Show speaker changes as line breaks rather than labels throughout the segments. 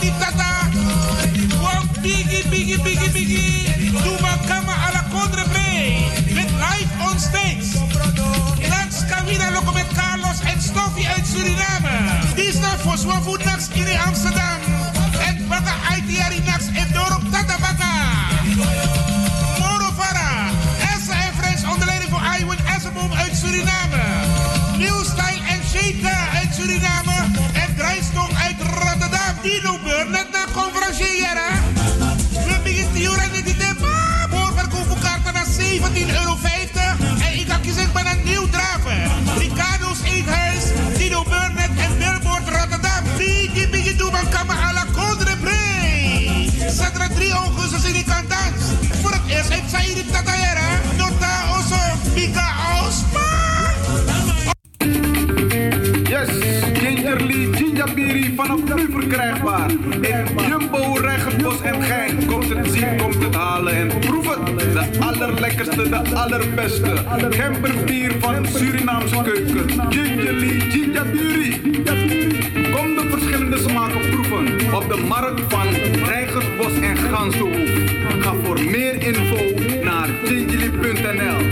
in tata. Wow, biggie, biggie, biggie, biggie. Doe maar kama à la Condre Play. Met live on stage. Nax Kawina Loco met Carlos en Stoffie uit Suriname. Disna Foswa Nax in Amsterdam.
Vanaf nu verkrijgbaar. In Jumbo, Regenbos en Gein. Komt het zien, komt het halen en proef het. De allerlekkerste, de allerbeste. Gemberbier van Surinaamse keuken. Gingerly Ginjabiri. Kom de verschillende smaken proeven. Op de markt van Rijgersbos en Gansenhoef. Ga voor meer info naar gingerly.nl.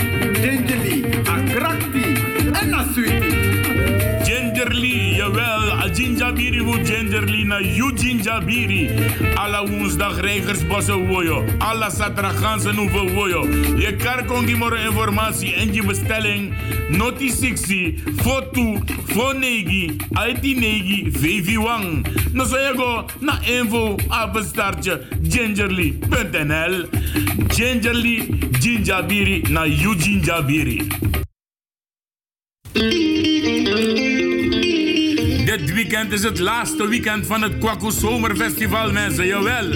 you Ginjabiri. Alla woensdag Rijgersbossen woyo. Alla zaterdag ganzen hoeven woyo. Je kongi moro informatie en je bestelling. Noti 60, foto, fonegi, IT negi, VV wang. No je go na info apenstaartje gingerly.nl. Gingerly, Ginjabiri na you Ginjabiri. Weekend is het laatste weekend van het Kwaku Zomerfestival, mensen. Jawel.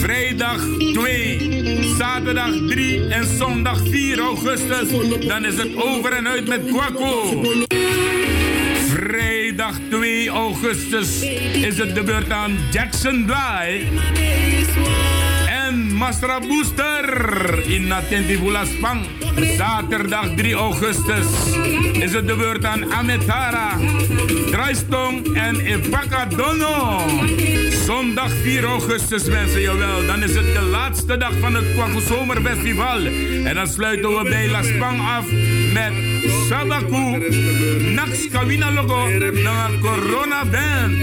Vrijdag 2, zaterdag 3 en zondag 4 augustus. Dan is het over en uit met Kwaku. Vrijdag 2 augustus is het de beurt aan Jackson Bly. Masra Booster in Natentivula Spang. Zaterdag 3 augustus is het de beurt aan Ametara, Draaistong en Epaka Dono. Zondag 4 augustus mensen, jawel. Dan is het de laatste dag van het Kwaku Zomerfestival. En dan sluiten we bij La Spang af met Sabaku, Nax Kawina Logo, na Corona Band.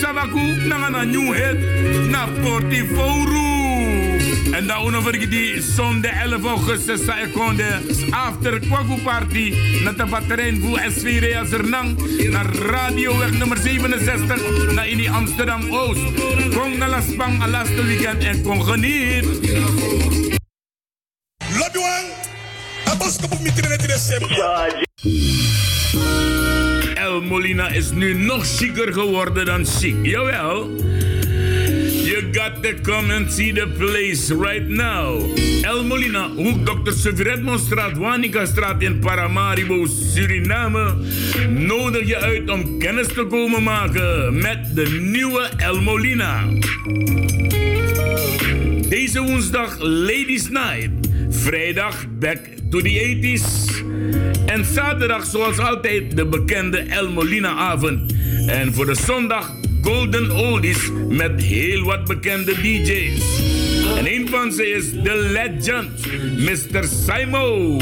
Sabaku, na new hit, na Portiforu. En dan over die zondag 11 augustus sa ekonde after Kwaku Party na de batterijn voor SV Rea Zernang naar radioweg nummer 67 naar in die Amsterdam Oost. Kom naar Las Pang al laatste weekend en kom geniet.
Lobbywan, aboskop op mitre net december.
El Molina is nu nog chiquer geworden dan chic. Jawel. Got to come and see the place right now. El Molina, hoek Dr. Suvredmonstraat, Wanika-straat in Paramaribo, Suriname, nodig je uit om kennis te komen maken met de nieuwe El Molina. Deze woensdag Ladies Night. Vrijdag Back to the 80s. En zaterdag zoals altijd de bekende El Molina avond. En voor de zondag Golden Oldies met heel wat bekende DJ's. En een van ze is The Legend, Mr. Simo.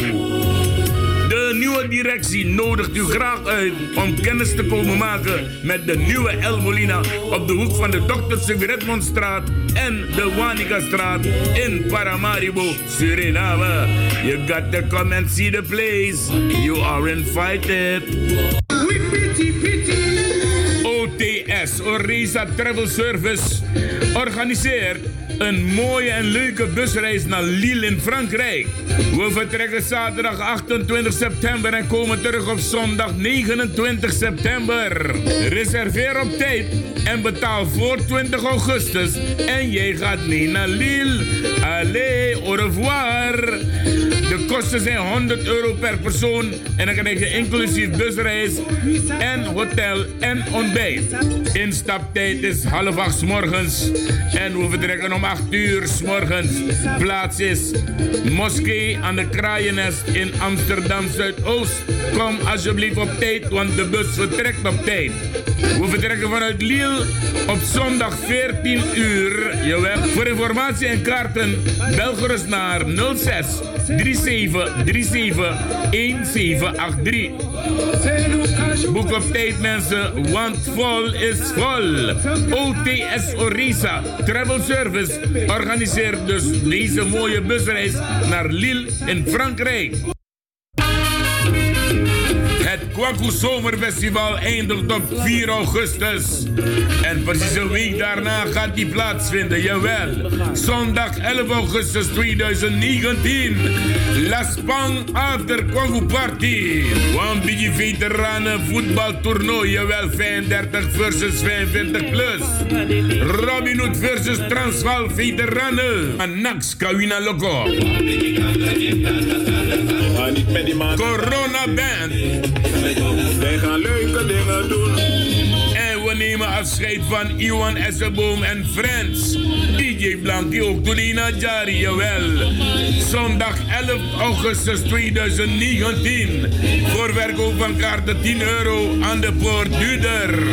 De nieuwe directie nodigt u graag uit om kennis te komen maken met de nieuwe El Molina op de hoek van de Dr. Sigridmondstraat en de Wanika-straat in Paramaribo, Suriname. You got to come and see the place. You are invited. OTS, Orisa Travel Service, organiseert een mooie en leuke busreis naar Lille in Frankrijk. We vertrekken zaterdag 28 september en komen terug op zondag 29 september. Reserveer op tijd en betaal voor 20 augustus en jij gaat mee naar Lille. Allez, au revoir. De kosten zijn 100 euro per persoon en dan krijg je inclusief busreis en hotel en ontbijt. Instaptijd is half acht morgens en we vertrekken om 8 uur s morgens. Plaats is Moskee aan de Kraaiennest in Amsterdam Zuidoost. Kom alsjeblieft op tijd, want de bus vertrekt op tijd. We vertrekken vanuit Lille op zondag 14 uur. Voor informatie en kaarten bel gerust naar 06 37 37 1783. Boek op tijd mensen, want vol is vol. OTS Orisa Travel Service organiseert dus deze mooie busreis naar Lille in Frankrijk. Kwaku Zomerfestival eindigt op 4 augustus. En precies een week daarna gaat die plaatsvinden, jawel. Zondag 11 augustus 2019. La Spang After Kwaku Party. One Biggie Veteranen voetbaltoernooi, jawel 35 versus 45 plus. Robin Hood versus Transvaal Veteranen. Nax Kawina Loco. Corona Band.
Wij gaan leuke dingen doen.
En we nemen afscheid van Iwan Esselboom en Friends. DJ Blankie ook Tulina Jari, jawel. Zondag 11 augustus 2019. Voor verkoop van kaarten 10 euro aan de poort duurder.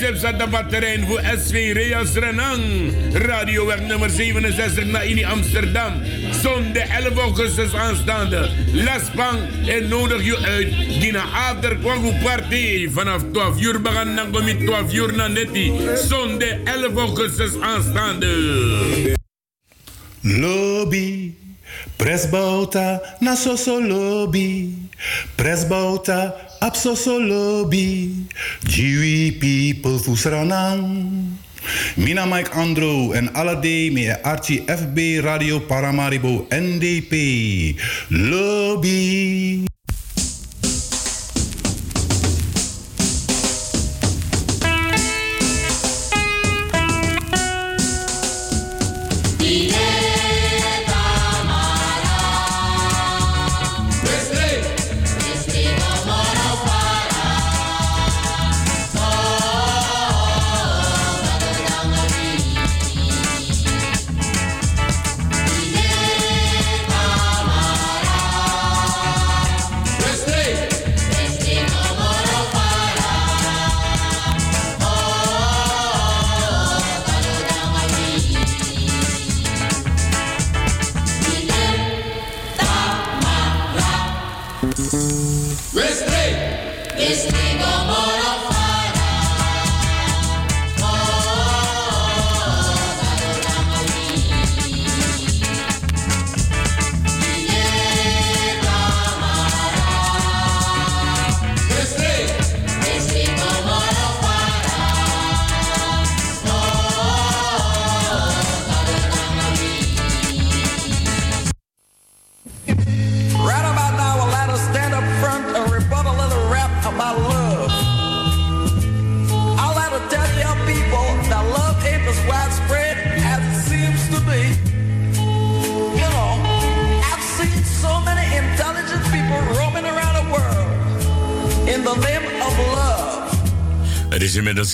Zat de batterij voor SV Reas Renang. Radioweg nummer 67 naar Ini Amsterdam. Zondag 11 augustus aanstaande. Laspang en nodig je uit. Dina After Kwagu Party. Vanaf 12 uur begaan dan kom je 12 uur naar Netti. Zondag 11 augustus aanstaande.
Lobby, presbauta na soso lobby, presbauta ap soso lobby, Jiwi people fusranang. Mina Mike Andro en Alade me Archie FB Radio Paramaribo NDP. Lobby.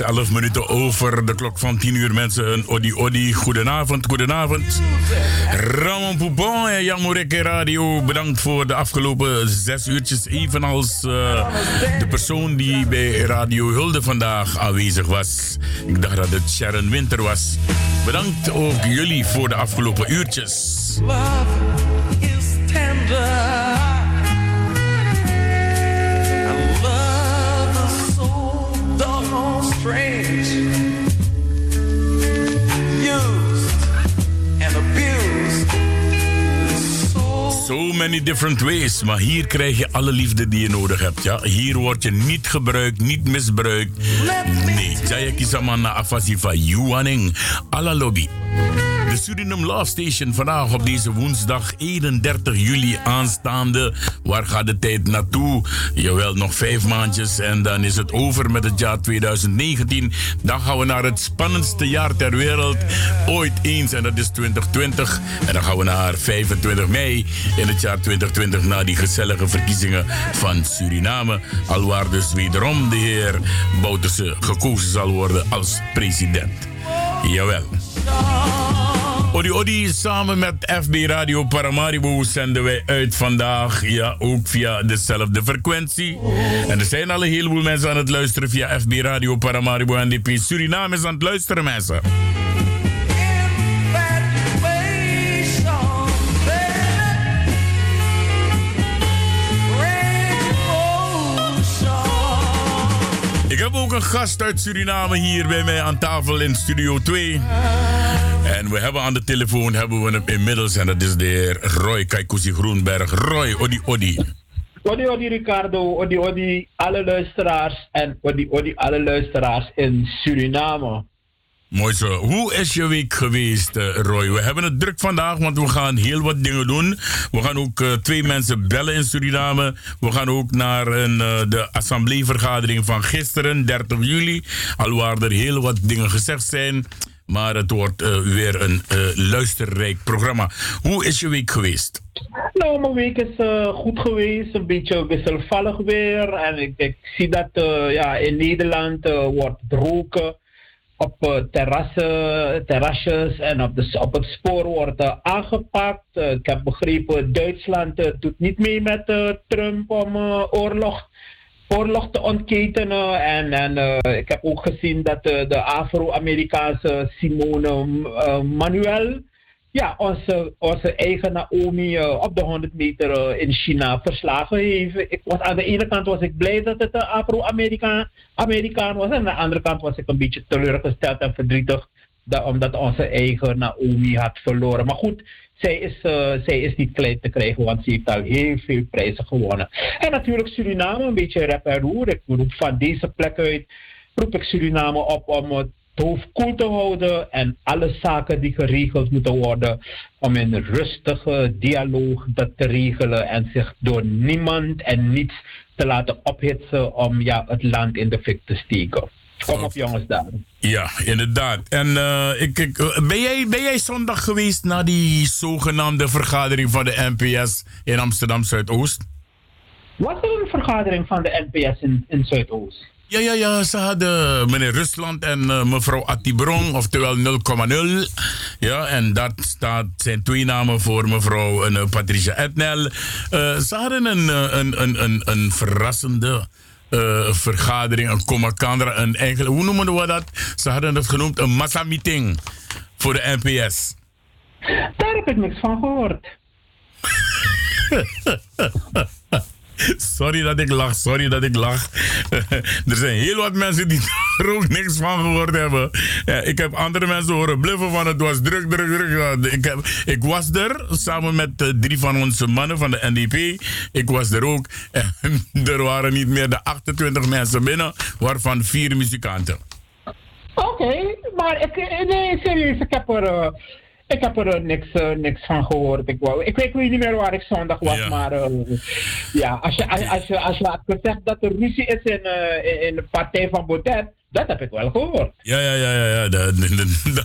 Is inmiddels 11 minuten over de klok van 10 uur, mensen. Een odi odi. Goedenavond, goedenavond. Ramon Poupon en Jan Morekke Radio. Bedankt voor de afgelopen zes uurtjes. Evenals eh, de persoon die bij Radio Hulde vandaag aanwezig was. Ik dacht dat het Sharon Winter was. Bedankt ook jullie voor de afgelopen uurtjes. Many different ways. Maar hier krijg je alle liefde die je nodig hebt. Ja? Hier word je niet gebruikt, niet misbruikt. Nee, Jaya Kisama na afasi van Yuaning. Alla lobby. De Suriname Love Station vandaag op deze woensdag 31 juli aanstaande. Waar gaat de tijd naartoe? Jawel, nog vijf maandjes en dan is het over met het jaar 2019. Dan gaan we naar het spannendste jaar ter wereld ooit eens en dat is 2020. En dan gaan we naar 25 mei in het jaar 2020 naar die gezellige verkiezingen van Suriname. Alwaar dus wederom de heer Bouterse gekozen zal worden als president. Jawel. Odi Odi, samen met FB Radio Paramaribo zenden wij uit vandaag. Ja, ook via dezelfde frequentie. En er zijn al een heleboel mensen aan het luisteren via FB Radio Paramaribo NDP. Suriname is aan het luisteren, mensen. Ik heb ook een gast uit Suriname hier bij mij aan tafel in Studio 2. En we hebben aan de telefoon hebben we hem inmiddels en dat is de heer Roy Kaikusi Groenberg. Roy, odi odi.
Odi odi Ricardo, odi odi alle luisteraars en odi odi alle luisteraars in Suriname.
Mooi zo. Hoe is je week geweest, eh, Roy? We hebben het druk vandaag, want we gaan heel wat dingen doen. We gaan ook uh, twee mensen bellen in Suriname. We gaan ook naar een, uh, de assembleevergadering van gisteren, 30 juli. Alwaar er heel wat dingen gezegd zijn. Maar het wordt weer een luisterrijk programma. Hoe is je week geweest?
Nou, mijn week is goed geweest. Een beetje wisselvallig weer. En ik, ik zie dat ja, in Nederland wordt roken op terrassen, terrasjes en op, op het spoor wordt aangepakt. Ik heb begrepen, Duitsland doet niet mee met Trump om oorlog, oorlog te ontketenen. En, en ik heb ook gezien dat de Afro-Amerikaanse Simone Manuel ja, onze, onze eigen Naomi op de 100 meter in China verslagen heeft. Ik was, aan de ene kant was ik blij dat het een Afro-Amerikaan Amerikaan was. En aan de andere kant was ik een beetje teleurgesteld en verdrietig. Dat, omdat onze eigen Naomi had verloren. Maar goed, zij is, uh, is niet klein te krijgen, want ze heeft al heel veel prijzen gewonnen. En natuurlijk Suriname, een beetje rep en roer. Ik roep van deze plek uit, roep ik Suriname op om het hoofd koel te houden en alle zaken die geregeld moeten worden om in rustige dialoog dat te regelen en zich door niemand en niets te laten ophitsen om ja, het land in de fik te steken. Kom op jongens daar.
Ja, inderdaad. En uh, ik, ik, ben, jij, ben jij zondag geweest naar die zogenaamde vergadering van de NPS in Amsterdam Zuidoost?
Was er een vergadering van de NPS in, in Zuidoost?
Ja, ja, ja. Ze hadden meneer Rusland en uh, mevrouw Attibron, oftewel 0,0. Ja, en dat staat, zijn twee namen voor mevrouw uh, Patricia Etnel. Uh, ze hadden een, een, een, een, een verrassende vergadering, een commacandra, een enkele, hoe noemen we dat? Ze hadden het genoemd een massameeting voor de NPS.
Daar heb ik niks van gehoord.
Sorry dat ik lach, sorry dat ik lach. er zijn heel wat mensen die er ook niks van gehoord hebben. Ja, ik heb andere mensen horen bluffen van het was druk, druk, druk. Ik, heb, ik was er samen met uh, drie van onze mannen van de NDP. Ik was er ook. En er waren niet meer dan 28 mensen binnen, waarvan vier muzikanten.
Oké, maar ik, nee, serieus, ik heb er... Uh ik heb er uh, niks, uh, niks van gehoord. Ik, wou, ik, weet, niet meer waar ik zondag was, ja. maar uh, ja, als je, als, als, je, als je had gezegd dat er ruzie is in, in de partij van Baudet, dat heb ik wel gehoord.
Ja, ja, ja, ja. ja. Daar,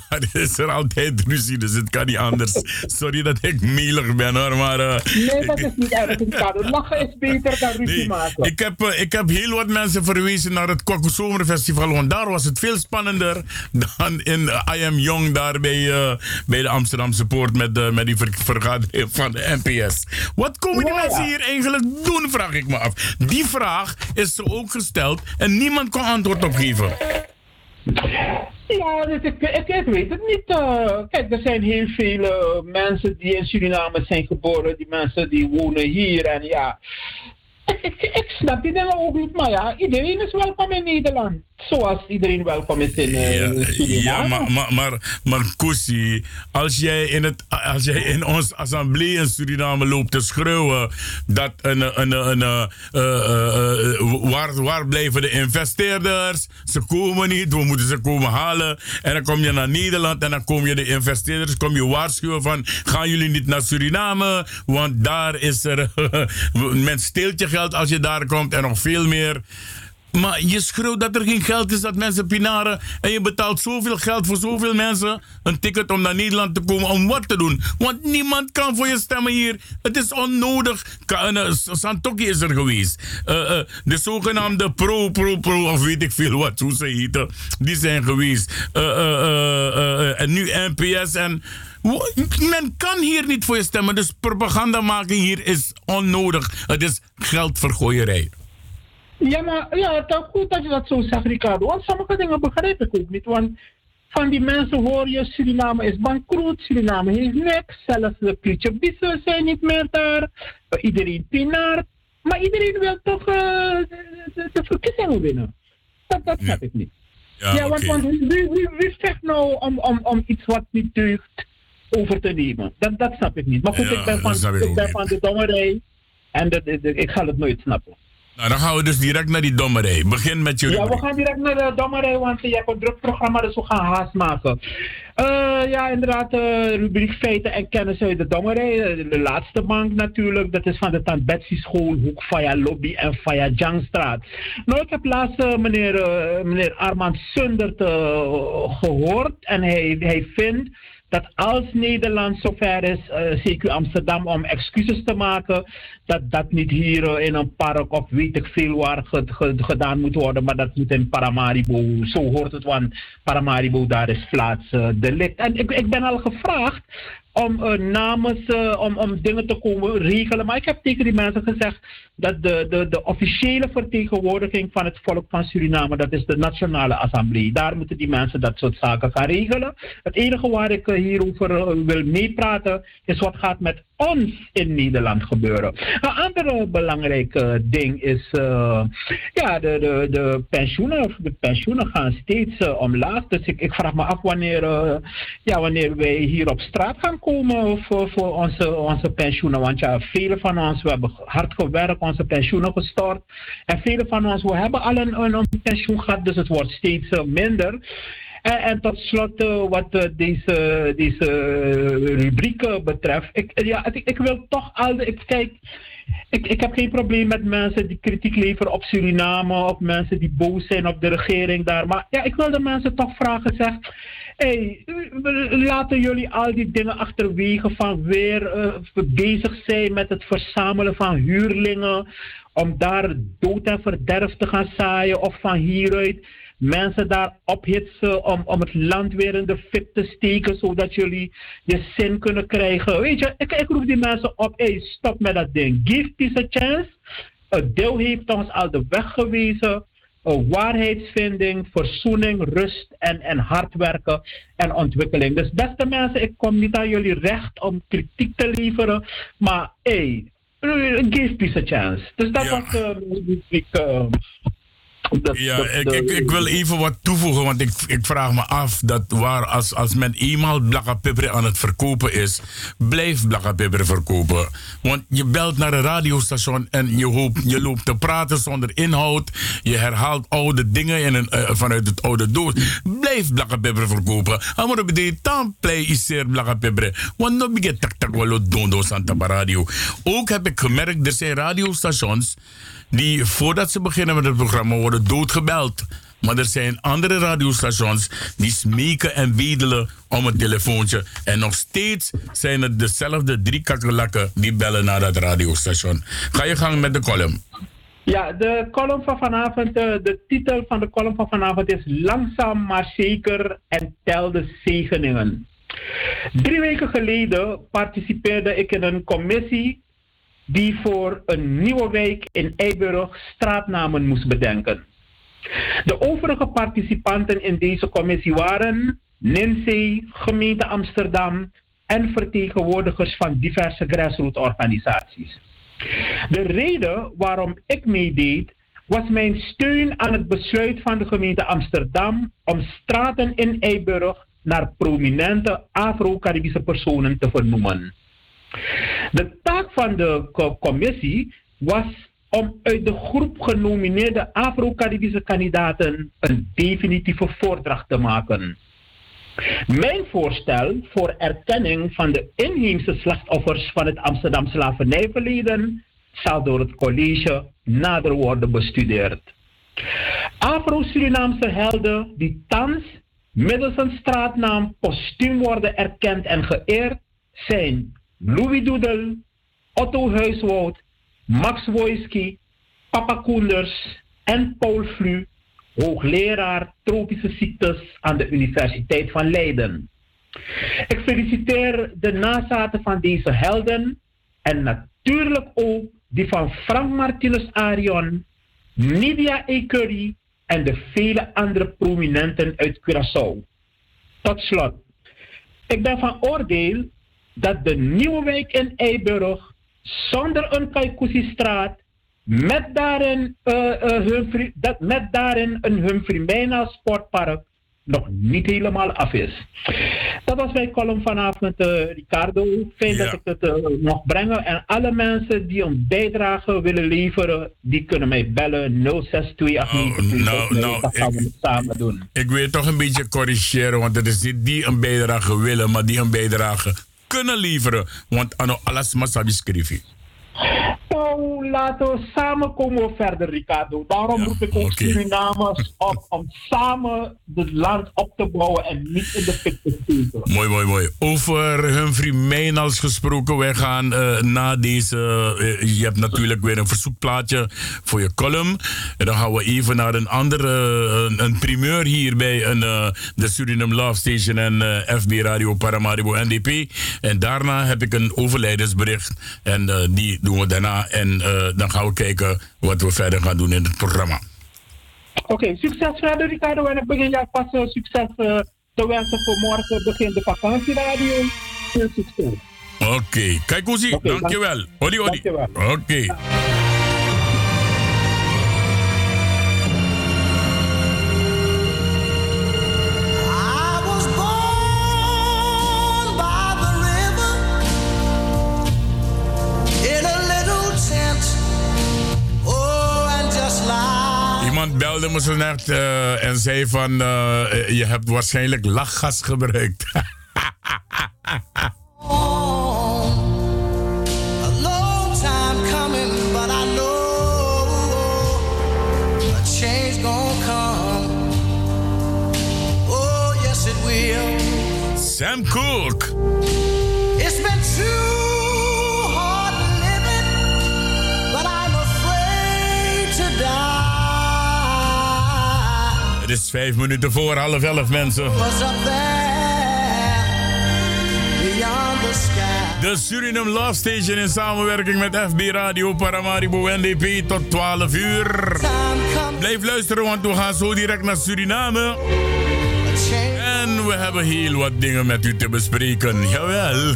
daar is er altijd ruzie, dus het kan niet anders. Sorry dat ik melig ben hoor, maar... Uh,
nee, dat is niet erg. Lachen is beter dan ruzie nee, maken.
Ik heb, uh, ik heb heel wat mensen verwezen naar het Kwaku Zomerfestival, want daar was het veel spannender dan in uh, I Am Young, daar bij, bij de Amsterdamse Poort met, uh, met die ver vergadering van de NPS. Wat komen die ja, mensen hier eigenlijk doen, vraag ik me af. Die vraag is ze ook gesteld en niemand kon antwoord op geven.
Ja, ik, ik, weet het niet. Uh, kijk, er zijn heel veel mensen die in Suriname zijn geboren. Die mensen die wonen hier. En ja, ik, ik snap die dingen ook niet, maar ja, iedereen is welkom in Nederland. Zoals iedereen welkom is in uh,
Ja,
Suriname.
ja maar, maar, maar, maar Koesie, als jij, in het, als jij in ons assemblee in Suriname loopt te schreeuwen dat een, een, een, een, eh, eh, waar, waar blijven de investeerders? Ze komen niet, we moeten ze komen halen. En dan kom je naar Nederland en dan kom je de investeerders, kom je waarschuwen van gaan jullie niet naar Suriname, want daar is er, men steelt je geld als je daar komt en nog veel meer. Maar je schreeuwt dat er geen geld is, dat mensen pinaren. En je betaalt zoveel geld voor zoveel mensen. Een ticket om naar Nederland te komen. Om wat te doen? Want niemand kan voor je stemmen hier. Het is onnodig. Eh, Santoki is er geweest. Eh, eh, de zogenaamde pro, pro, pro, of weet ik veel wat, hoe ze heten. Die zijn geweest. En nu NPS en... Men kan hier niet voor je stemmen. Dus propaganda maken hier is onnodig. Het is geldvergooierij.
Ja, maar ja, het is goed dat je dat zo zegt, Ricardo. Want sommige dingen begrijp ik ook niet. Want van die mensen hoor je, Suriname is bankroet, Suriname heeft niks. Zelfs de Pietje Bissen zijn niet meer daar. Iedereen pinaart. Maar iedereen wil toch uh, de, verkiezingen winnen. Dat, dat snap ik niet.
Ja,
Ja, want,
oké.
want wie, wie, wie vecht nou om, om, om iets wat niet deugt over te nemen? Dat, dat snap ik niet. Maar goed,
Ja,
ik ben, van,
ik
ik ben de dommerij. En dat, ik ga het nooit snappen.
Nou, dan gaan we dus direct naar die dommerij. Begin met je
Ja, we gaan direct naar de dommerij, want je hebt een druk programma, dus we gaan haast maken. Eh, ja, inderdaad, eh, rubriek feiten en kennis uit de dommerij. Eh, De laatste bank natuurlijk, dat is van de Tant Betsy School, Hoek Via Lobby en Via Jangstraat. Nou, ik heb laatst meneer, meneer Armand Sundert eh, gehoord en hij, hij vindt dat als Nederland zover is, eh, CQ Amsterdam, om excuses te maken, dat dat niet hier eh, in een park of weet ik veel waar ge- ge- gedaan moet worden, maar dat moet in Paramaribo. Zo hoort het, want Paramaribo, daar is plaats delict. En ik, ik ben al gevraagd om eh, namens, eh, om, om dingen te komen regelen, maar ik heb tegen die mensen gezegd dat de, de, de officiële vertegenwoordiging van het volk van Suriname, dat is de Nationale Assemblée. Daar moeten die mensen dat soort zaken gaan regelen. Het enige waar ik eh, hierover wil meepraten is wat gaat met ons in Nederland gebeuren. Een andere belangrijk ding is, ja, de, de, de pensioenen. De pensioenen gaan steeds omlaag. Dus ik, ik vraag me af wanneer, ja, wanneer wij hier op straat gaan komen voor, voor onze, onze pensioenen. Want ja, velen van ons, we hebben hard gewerkt, onze pensioenen gestort. En velen van ons, we hebben al een, een, pensioen gehad, dus het wordt steeds eh, minder. En, en tot slot, eh, wat eh, deze, deze eh, rubriek eh, betreft, ik, ja, ik, ik wil toch al, ik, kijk, ik, ik heb geen probleem met mensen die kritiek leveren op Suriname, of mensen die boos zijn op de regering daar. Maar ja, ik wil de mensen toch vragen, zeg, hey, laten jullie al die dingen achterwege van weer eh, bezig zijn met het verzamelen van huurlingen, om daar dood en verderf te gaan zaaien, of van hieruit mensen daar ophitsen om, om het land weer in de fik te steken, zodat jullie je zin kunnen krijgen. Weet je, ik, ik roep die mensen op, hey, stop met dat ding. Give peace a chance. Het deel heeft ons al de weg gewezen. Een waarheidsvinding, verzoening, rust en, en hard werken en ontwikkeling. Dus beste mensen, ik kom niet aan jullie recht om kritiek te leveren, maar hey, give peace a chance. Dus dat
Ja.
was uh, ik, uh, dat-
Ja,
dat-
ik, ik, ik wil even wat toevoegen, want ik, ik vraag me af dat waar als, als men eenmaal Blakka Pepper aan het verkopen is, blijf Blakka Pepper verkopen. Want je belt naar een radiostation en je, hoopt, je loopt te praten zonder inhoud. Je herhaalt oude dingen in een, eh, vanuit het oude doos. Blijf Blakka Pepper verkopen. Op de dan play is er Blakka Pepper. Want dan begint tak tak wel dondo Santa Radio. Ook heb ik gemerkt, er zijn radiostations die voordat ze beginnen met het programma worden doodgebeld. Maar er zijn andere radiostations die smeken en wedelen om een telefoontje. En nog steeds zijn het dezelfde drie kakkelakken die bellen naar dat radiostation. Ga je gang met de column.
Ja, de column van vanavond, eh, de titel van de column van vanavond is Langzaam maar zeker en tel de zegeningen. Drie weken geleden participeerde ik in een commissie die voor een nieuwe wijk in Eiburg straatnamen moest bedenken. De overige participanten in deze commissie waren NINSE, gemeente Amsterdam en vertegenwoordigers van diverse grassroots organisaties. De reden waarom ik meedeed was mijn steun aan het besluit van de gemeente Amsterdam om straten in Eiburg naar prominente Afro-Caribische personen te vernoemen. De taak van de commissie was om uit de groep genomineerde Afro-Caribische kandidaten een definitieve voordracht te maken. Mijn voorstel voor erkenning van de inheemse slachtoffers van het Amsterdam slavernijverleden zal door het college nader worden bestudeerd. Afro-Surinaamse helden die thans middels een straatnaam postuum worden erkend en geëerd zijn Louis Doedel, Otto Huiswoud, Max Wojski, Papa Koenders en Paul Flu, hoogleraar tropische ziektes aan de Universiteit van Leiden. Ik feliciteer de nazaten van deze helden en natuurlijk ook die van Frank Martinus Arion, Nidia E. Curry en de vele andere prominenten uit Curaçao. Tot slot, ik ben van oordeel dat de nieuwe wijk in Eiburg zonder een Kaikousi-straat met daarin, uh, uh, Humphrey, dat met daarin een Humphrey Mijna sportpark nog niet helemaal af is. Dat was mijn column vanavond, uh, Ricardo. Fijn ja. dat ik het nog brengen. En alle mensen die een bijdrage willen leveren, die kunnen mij bellen 062 oh, nou, nou, dat gaan we het samen doen.
Ik wil toch een beetje corrigeren, want het is niet die een bijdrage willen, maar die een bijdrage kunnen leveren. Want ano alles masabi schrijven.
Nou, laten we samen komen verder, Ricardo. Daarom ja, roep ik ook okay. Surinamers op om samen het land op te bouwen en niet in de pit te steken.
Mooi, mooi, mooi. Over Humphrey Mijnals gesproken. Wij gaan uh, na deze... Uh, je hebt natuurlijk weer een verzoekplaatje voor je column. En dan gaan we even naar een andere... Uh, een primeur hier bij een, de Suriname Love Station en FB Radio Paramaribo NDP. En daarna heb ik een overlijdensbericht. En die doen we daarna. En uh, dan gaan we kijken wat we verder gaan doen in het programma.
Oké, okay, succes verder Ricardo. En ik begin jou pas uh, succes te wensen voor morgen begin de vakantieradio. Veel succes.
Oké, okay. kijk hoe zie. Okay, dankjewel. Odi, odi. Oké. Iemand belde me zo net uh, en zei van... Uh, je hebt waarschijnlijk lachgas gebruikt. Sam Cooke. Is vijf minuten voor half elf mensen. De Suriname Love Station in samenwerking met FB Radio Paramaribo NDP tot 12 uur. Blijf luisteren, want we gaan zo direct naar Suriname. En we hebben heel wat dingen met u te bespreken. Jawel.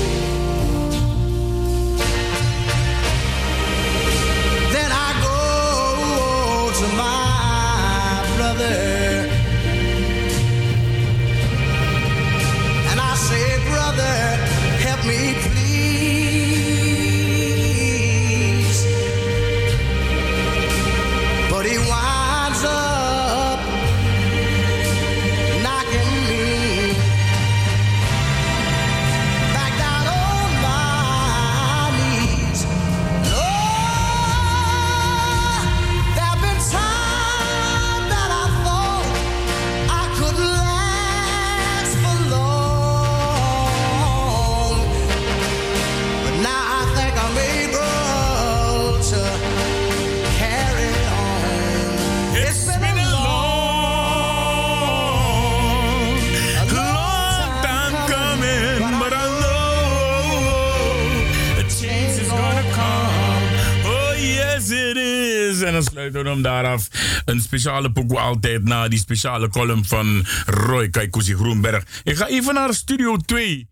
Dan sluiten we hem daar af. Een speciale pokoe altijd na die speciale column van Roy Kaikuzi Groenberg. Ik ga even naar Studio 2.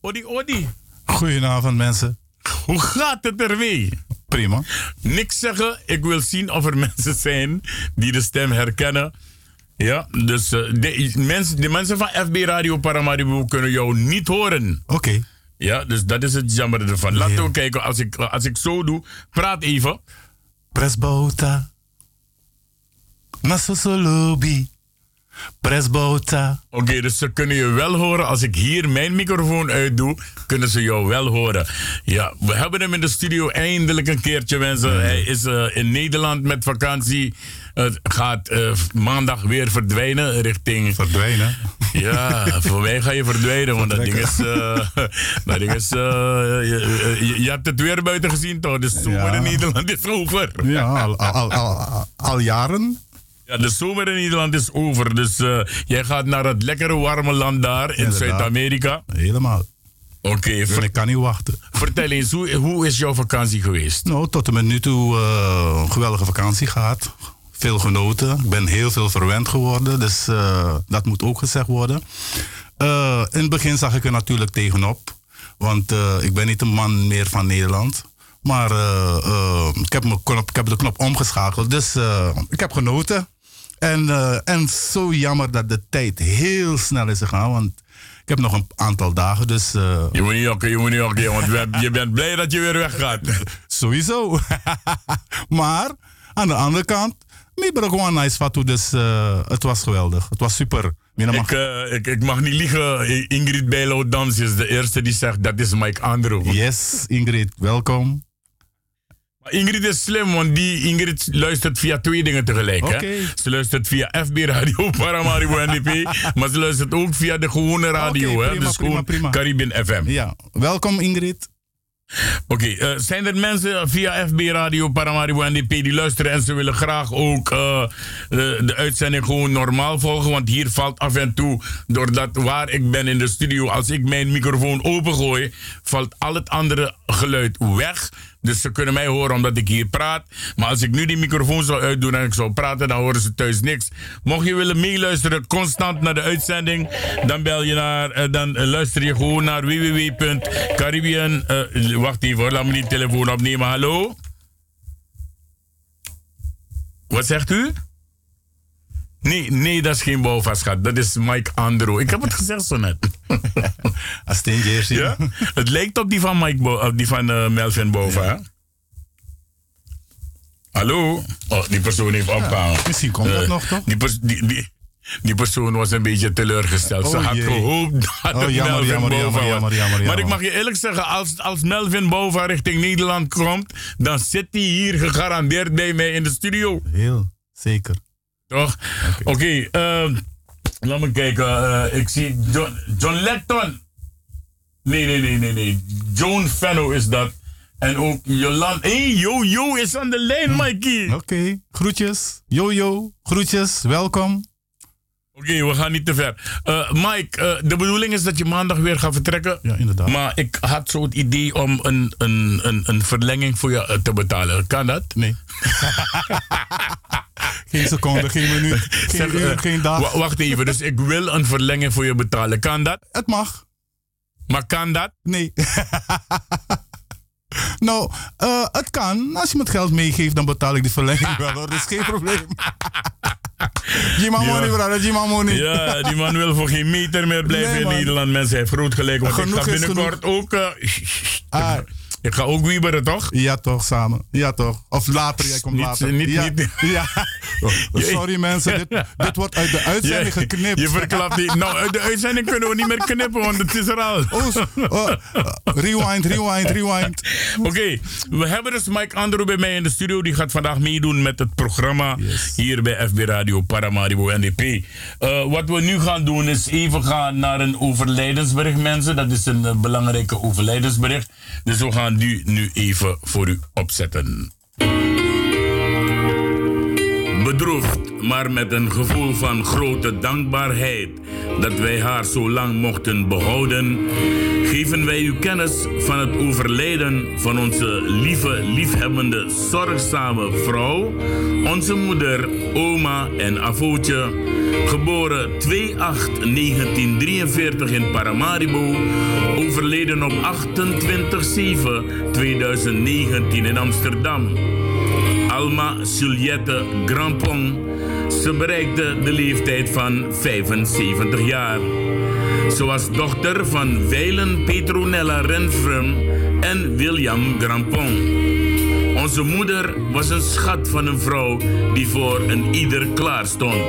Odi, Odi.
Goedenavond mensen.
Hoe gaat het ermee?
Prima.
Niks zeggen. Ik wil zien of er mensen zijn die de stem herkennen. Ja, dus eh, de, mensen, de mensen van FB Radio Paramaribo kunnen jou niet horen.
Oké.
Ja, dus dat is het jammer ervan. Laten we kijken, als ik, als ik zo doe, praat even.
Presbouta. Nasosolobi. Presbouta.
Oké, dus ze kunnen je wel horen. Als ik hier mijn microfoon uitdoe, kunnen ze jou wel horen. Ja, we hebben hem in de studio eindelijk een keertje, mensen. Hij is eh, in Nederland met vakantie. Het gaat eh, maandag weer verdwijnen richting...
Verdwijnen?
Ja, voor mij ga je verdwijnen, want dat ding is... eh, dat ding is eh, je, je- je hebt het weer buiten gezien, toch? De zomer
Ja.
in Nederland is over.
Ja, al, al, al, al, jaren.
Ja, de zomer in Nederland is over. Dus jij gaat naar het lekkere warme land daar in. Zuid-Amerika.
Helemaal.
Oké, ver-
ik kan niet wachten.
vertel eens, hoe, hoe is jouw vakantie geweest?
Nou, tot en met nu toe een geweldige vakantie gehad. Veel genoten. Ik ben heel veel verwend geworden. Dus eh, dat moet ook gezegd worden. Eh, in het begin zag ik er natuurlijk tegenop. Want eh, ik ben niet een man meer van Nederland. Maar ik, heb mijn knop, ik heb de knop omgeschakeld. Dus ik heb genoten. En, en zo jammer dat de tijd heel snel is gegaan. Want ik heb nog een aantal dagen. Dus
Je moet niet jokken, je moet niet jokken, je bent blij dat je weer weggaat.
Sowieso. maar aan de andere kant, ook gewoon nice fatu, dus eh, het was geweldig. Het was super.
Ik, eh, ik, ik mag niet liegen, Ingrid Bijlo Dans is de eerste die zegt dat is Mike Andrew.
Yes, Ingrid, welkom.
Maar Ingrid is slim, want die Ingrid luistert via twee dingen tegelijk. Hè? Ze luistert via FB Radio Paramaribo NDP, maar ze luistert ook via de gewone radio. Hè? dus
prima, prima.
Caribbean FM.
Ja, welkom Ingrid.
Oké, eh, zijn er mensen via FB Radio Paramaribo NDP die luisteren en ze willen graag ook eh, de, de uitzending gewoon normaal volgen? Want hier valt af en toe, doordat waar ik ben in de studio, als ik mijn microfoon opengooi, valt al het andere geluid weg. Dus ze kunnen mij horen omdat ik hier praat. Maar als ik nu die microfoon zou uitdoen en ik zou praten, dan horen ze thuis niks. Mocht je willen meeluisteren constant naar de uitzending, dan bel je naar, eh, dan eh, luister je gewoon naar www.caribbean. eh, wacht even laat me die telefoon opnemen. Hallo? Wat zegt u? Nee, nee, dat is geen bouwvastgat. Dat is Mike Andro. Ik heb het gezegd zo net.
Asteen Jersey.
Ja? Het lijkt op die van, Mike Bo- die van eh, Melvin Bova. Hallo? Oh, die persoon heeft opgehangen.
Misschien komt dat
Eh,
nog, toch?
Die, pers- die, die, die persoon was een beetje teleurgesteld. Ze
Oh,
had
jee.
gehoopt dat
Oh,
het
jammer,
Melvin
jammer,
Bova
jammer, jammer, jammer,
Maar ik mag je eerlijk zeggen, als, als Melvin Bova richting Nederland komt, dan zit hij hier gegarandeerd bij mij in de studio.
Heel, zeker.
Toch? Oké, ehm, laat me kijken. eh, ik zie John, John Letton. Nee, nee, nee, nee, nee. Joan Fenno is dat. En ook Jolanda. Hé, hey, yo, yo is aan de lijn, Mikey.
Oké, groetjes. Jojo, groetjes, welkom.
Oké, we gaan niet te ver. Eh, Mike, eh, de bedoeling is dat je maandag weer gaat vertrekken.
Ja, inderdaad.
Maar ik had zo het idee om een, een, een, een verlenging voor je te betalen. Kan dat?
Nee. geen seconde, geen minuut, geen uur,
eh,
geen dag.
wa- wacht even, dus ik wil een verlenging voor je betalen. Kan dat?
Het mag.
Maar kan dat?
Nee. nou, eh, het kan. Als je me het geld meegeeft, dan betaal ik de verlenging wel hoor. Dat is geen probleem. Jima
Ja.
brother. Jima money.
Ja, die man wil voor geen meter meer blijven
Nee,
in
man.
Nederland. Mensen, hij heeft groot gelijk. Want
Genoeg
ik ga binnenkort ook... eh,
Ah,
ik ga ook wieberen, toch?
ja, toch, samen. Ja, toch. Of later, jij komt
Niet-
later.
niet-
ja.
niet-
Ja. Oh, sorry mensen, dit, dit wordt uit de uitzending
Je-
geknipt.
Je verklapt die. Nou, uit de uitzending kunnen we niet meer knippen, want het is er al.
Oh, oh, rewind, rewind, rewind.
Oké, we hebben dus Mike Andro bij mij in de studio. Die gaat vandaag meedoen met het programma
Yes.
hier bij FB Radio Paramaribo NDP. Eh, wat we nu gaan doen is even gaan naar een overlijdensbericht, mensen. Dat is een eh, belangrijke overlijdensbericht. Dus we gaan die nu even voor u opzetten. Bedroefd, maar met een gevoel van grote dankbaarheid dat wij haar zo lang mochten behouden, geven wij u kennis van het overlijden van onze lieve, liefhebbende, zorgzame vrouw, onze moeder, oma en avootje, geboren 2-8-1943 in Paramaribo, overleden op 28-7-2019 in Amsterdam. Alma Juliette Grampon. Ze bereikte de leeftijd van 75 jaar. Ze was dochter van Weilen Petronella Renfrum en William Grampon. Onze moeder was een schat van een vrouw die voor een ieder klaar stond.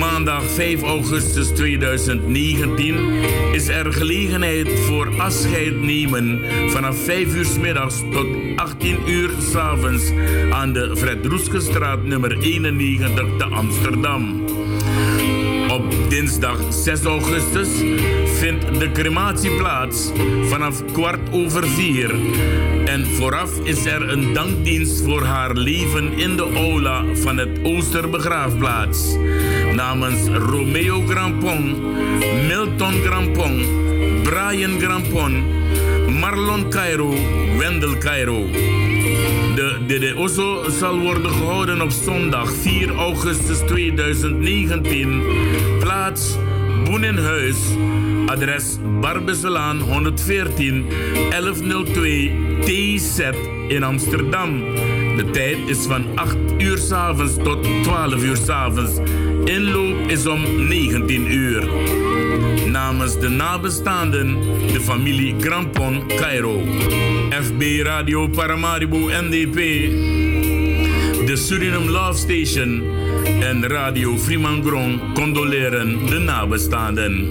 Maandag 5 augustus 2019 is er gelegenheid voor afscheid nemen vanaf 5 uur s middags tot 18 uur s avonds aan de Fred Roeskestraat nummer 91 te Amsterdam. Op dinsdag 6 augustus vindt de crematie plaats vanaf kwart over vier. En vooraf is er een dankdienst voor haar leven in de aula van het Oosterbegraafplaats. Namens Romeo Grampon, Milton Grampon, Brian Grampon, Marlon Cairo, Wendel Cairo. De Dede Osso zal worden gehouden op zondag 4 augustus 2019. Plaats Boenenhuis. Adres Barbeselaan 114 1102 TZ in Amsterdam. De tijd is van 8 uur s avonds tot 12 uur s avonds. Inloop is om 19 uur. Namens de nabestaanden, de familie Grampon Cairo. FB Radio Paramaribo NDP. De Suriname Love Station en Radio Fremangron condoleren de nabestaanden.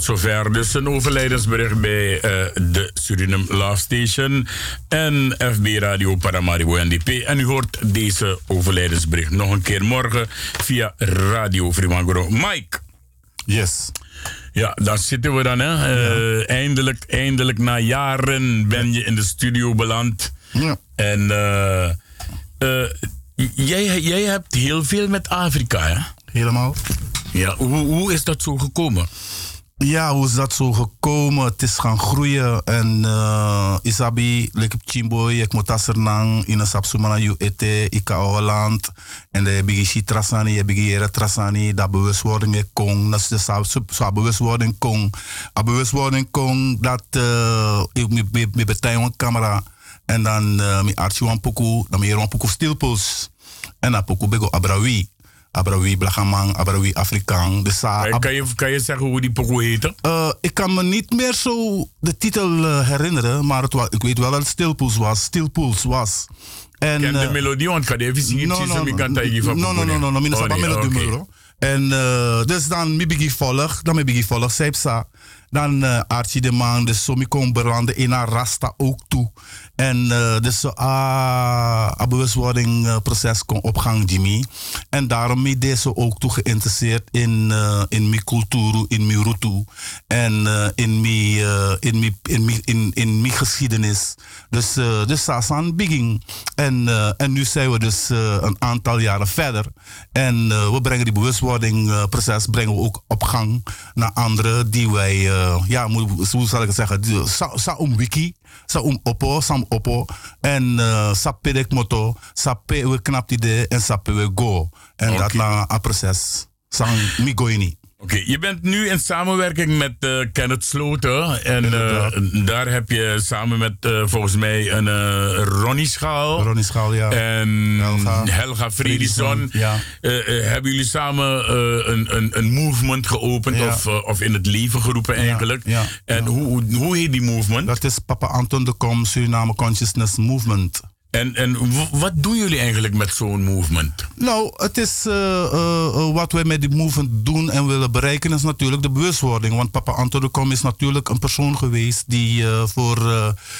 Tot zover dus een overlijdensbericht bij eh, de Suriname Love Station en FB Radio Paramaribo NDP. En u hoort deze overlijdensbericht nog een keer morgen via Radio Fremangoro. Mike.
Yes.
Ja, daar zitten we dan. Hè. Eh, eindelijk, eindelijk na jaren ben je in de studio beland.
Ja.
En eh, jij, jij hebt heel veel met Afrika, hè?
Helemaal.
Ja, hoe, hoe is dat zo gekomen?
Ja, hoe is dat zo gekomen? Het is gaan groeien. En uh, Isabi, like Chimboy, ik moet asernang in sapsumana yu ete, ika Holland. En de bigi trasani, je bigi jere trasani, dat bewustwording kon. Dat is de bewustwording kon. A bewustwording kon dat uh, ik me me betij een camera. En dan uh, mi archie wan poku, dan mi wan poku stilpuls. En dan poku bego abrawi. Abrawi Blagamang, Abrawi Afrikaan. Dus, uh,
Kan- kan, je, kan je zeggen hoe die pokoe heette?
eh, ik kan me niet meer zo de titel eh, herinneren, maar het wa- ik weet wel dat het Stilpools was. Stilpools was. En,
Ken de
eh,
melodie, want kan even zien.
no, no, no, no, no, no, no, no, no, melodie muro. En eh, dus dan mi bigi volg, dan mi bigi volg, Seipsa. Dan eh Archie de Man, kom beranden in haar rasta ook toe. En eh, dus zo ah, een bewustwording eh, proces kon op gang, Jimmy. En daarom mi deze ook toe geïnteresseerd in, eh, in mi cultuur, in mi rutu. En eh, in mi, eh, in mi, in mi, in, in mi geschiedenis. Dus, eh dus Sasan Bigging. En, eh, en nu zijn we dus eh, een aantal jaren verder. En eh, we brengen die bewustwordingproces brengen we ook op gang naar anderen die wij, eh, ja, hoe, zal ik het zeggen, die- sa, sa um wiki, sa um oppo, sam oppo. En uh, sappe dek moto, sappe we knap die de en sappe we go. En okay.
dat
na a proces. Sang migoini.
Oké, je bent nu in samenwerking met eh, Kenneth Sloten. En eh, daar heb je samen met eh, volgens mij een Ronnie Schaal.
Ronnie Schaal, ja.
En
Helga.
Helga. Fredison,
ja.
Hebben jullie samen een, een, een movement geopend
Ja.
of, of in het leven geroepen eigenlijk?
ja,
en Hoe, hoe, hoe heet die movement?
Dat is Papa Anton de Kom Suriname Consciousness Movement.
En, en wat doen jullie eigenlijk met zo'n movement?
Nou, het is eh, eh, eh, wat wij met die movement doen en willen bereiken, is natuurlijk de bewustwording. Want papa Anton de Kom is natuurlijk een persoon geweest die voor,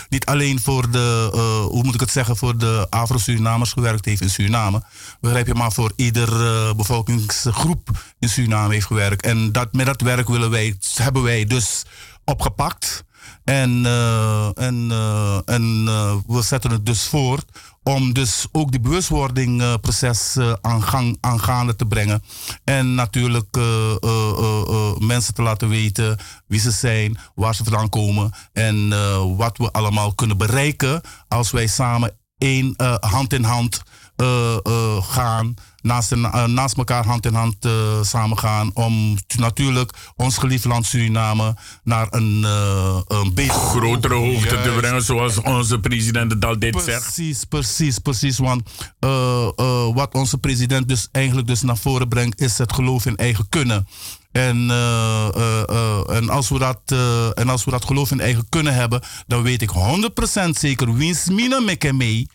niet alleen voor de, hoe moet ik het zeggen, voor de Afro-Surinamers gewerkt heeft in Suriname. Begrijp je, maar voor ieder bevolkingsgroep in Suriname heeft gewerkt. En dat, met dat werk willen wij, hebben wij dus opgepakt. En, eh, en, eh, en eh, we zetten het dus voort om dus ook die bewustwordingproces aan gang, aangaande te brengen. En natuurlijk mensen te laten weten wie ze zijn, waar ze vandaan komen en wat we allemaal kunnen bereiken als wij samen één hand in hand eh, eh, gaan. Naast, eh, naast elkaar hand in hand samen gaan. Om natuurlijk ons geliefd land Suriname naar een, een beter
Grotere hoogte te brengen, zoals onze president het altijd zegt.
Precies, precies, precies. Want wat onze president dus eigenlijk dus naar voren brengt, is het geloof in eigen kunnen. En, en, als we dat, en als we dat geloof in eigen kunnen hebben, dan weet ik 100% zeker wiens mina mee.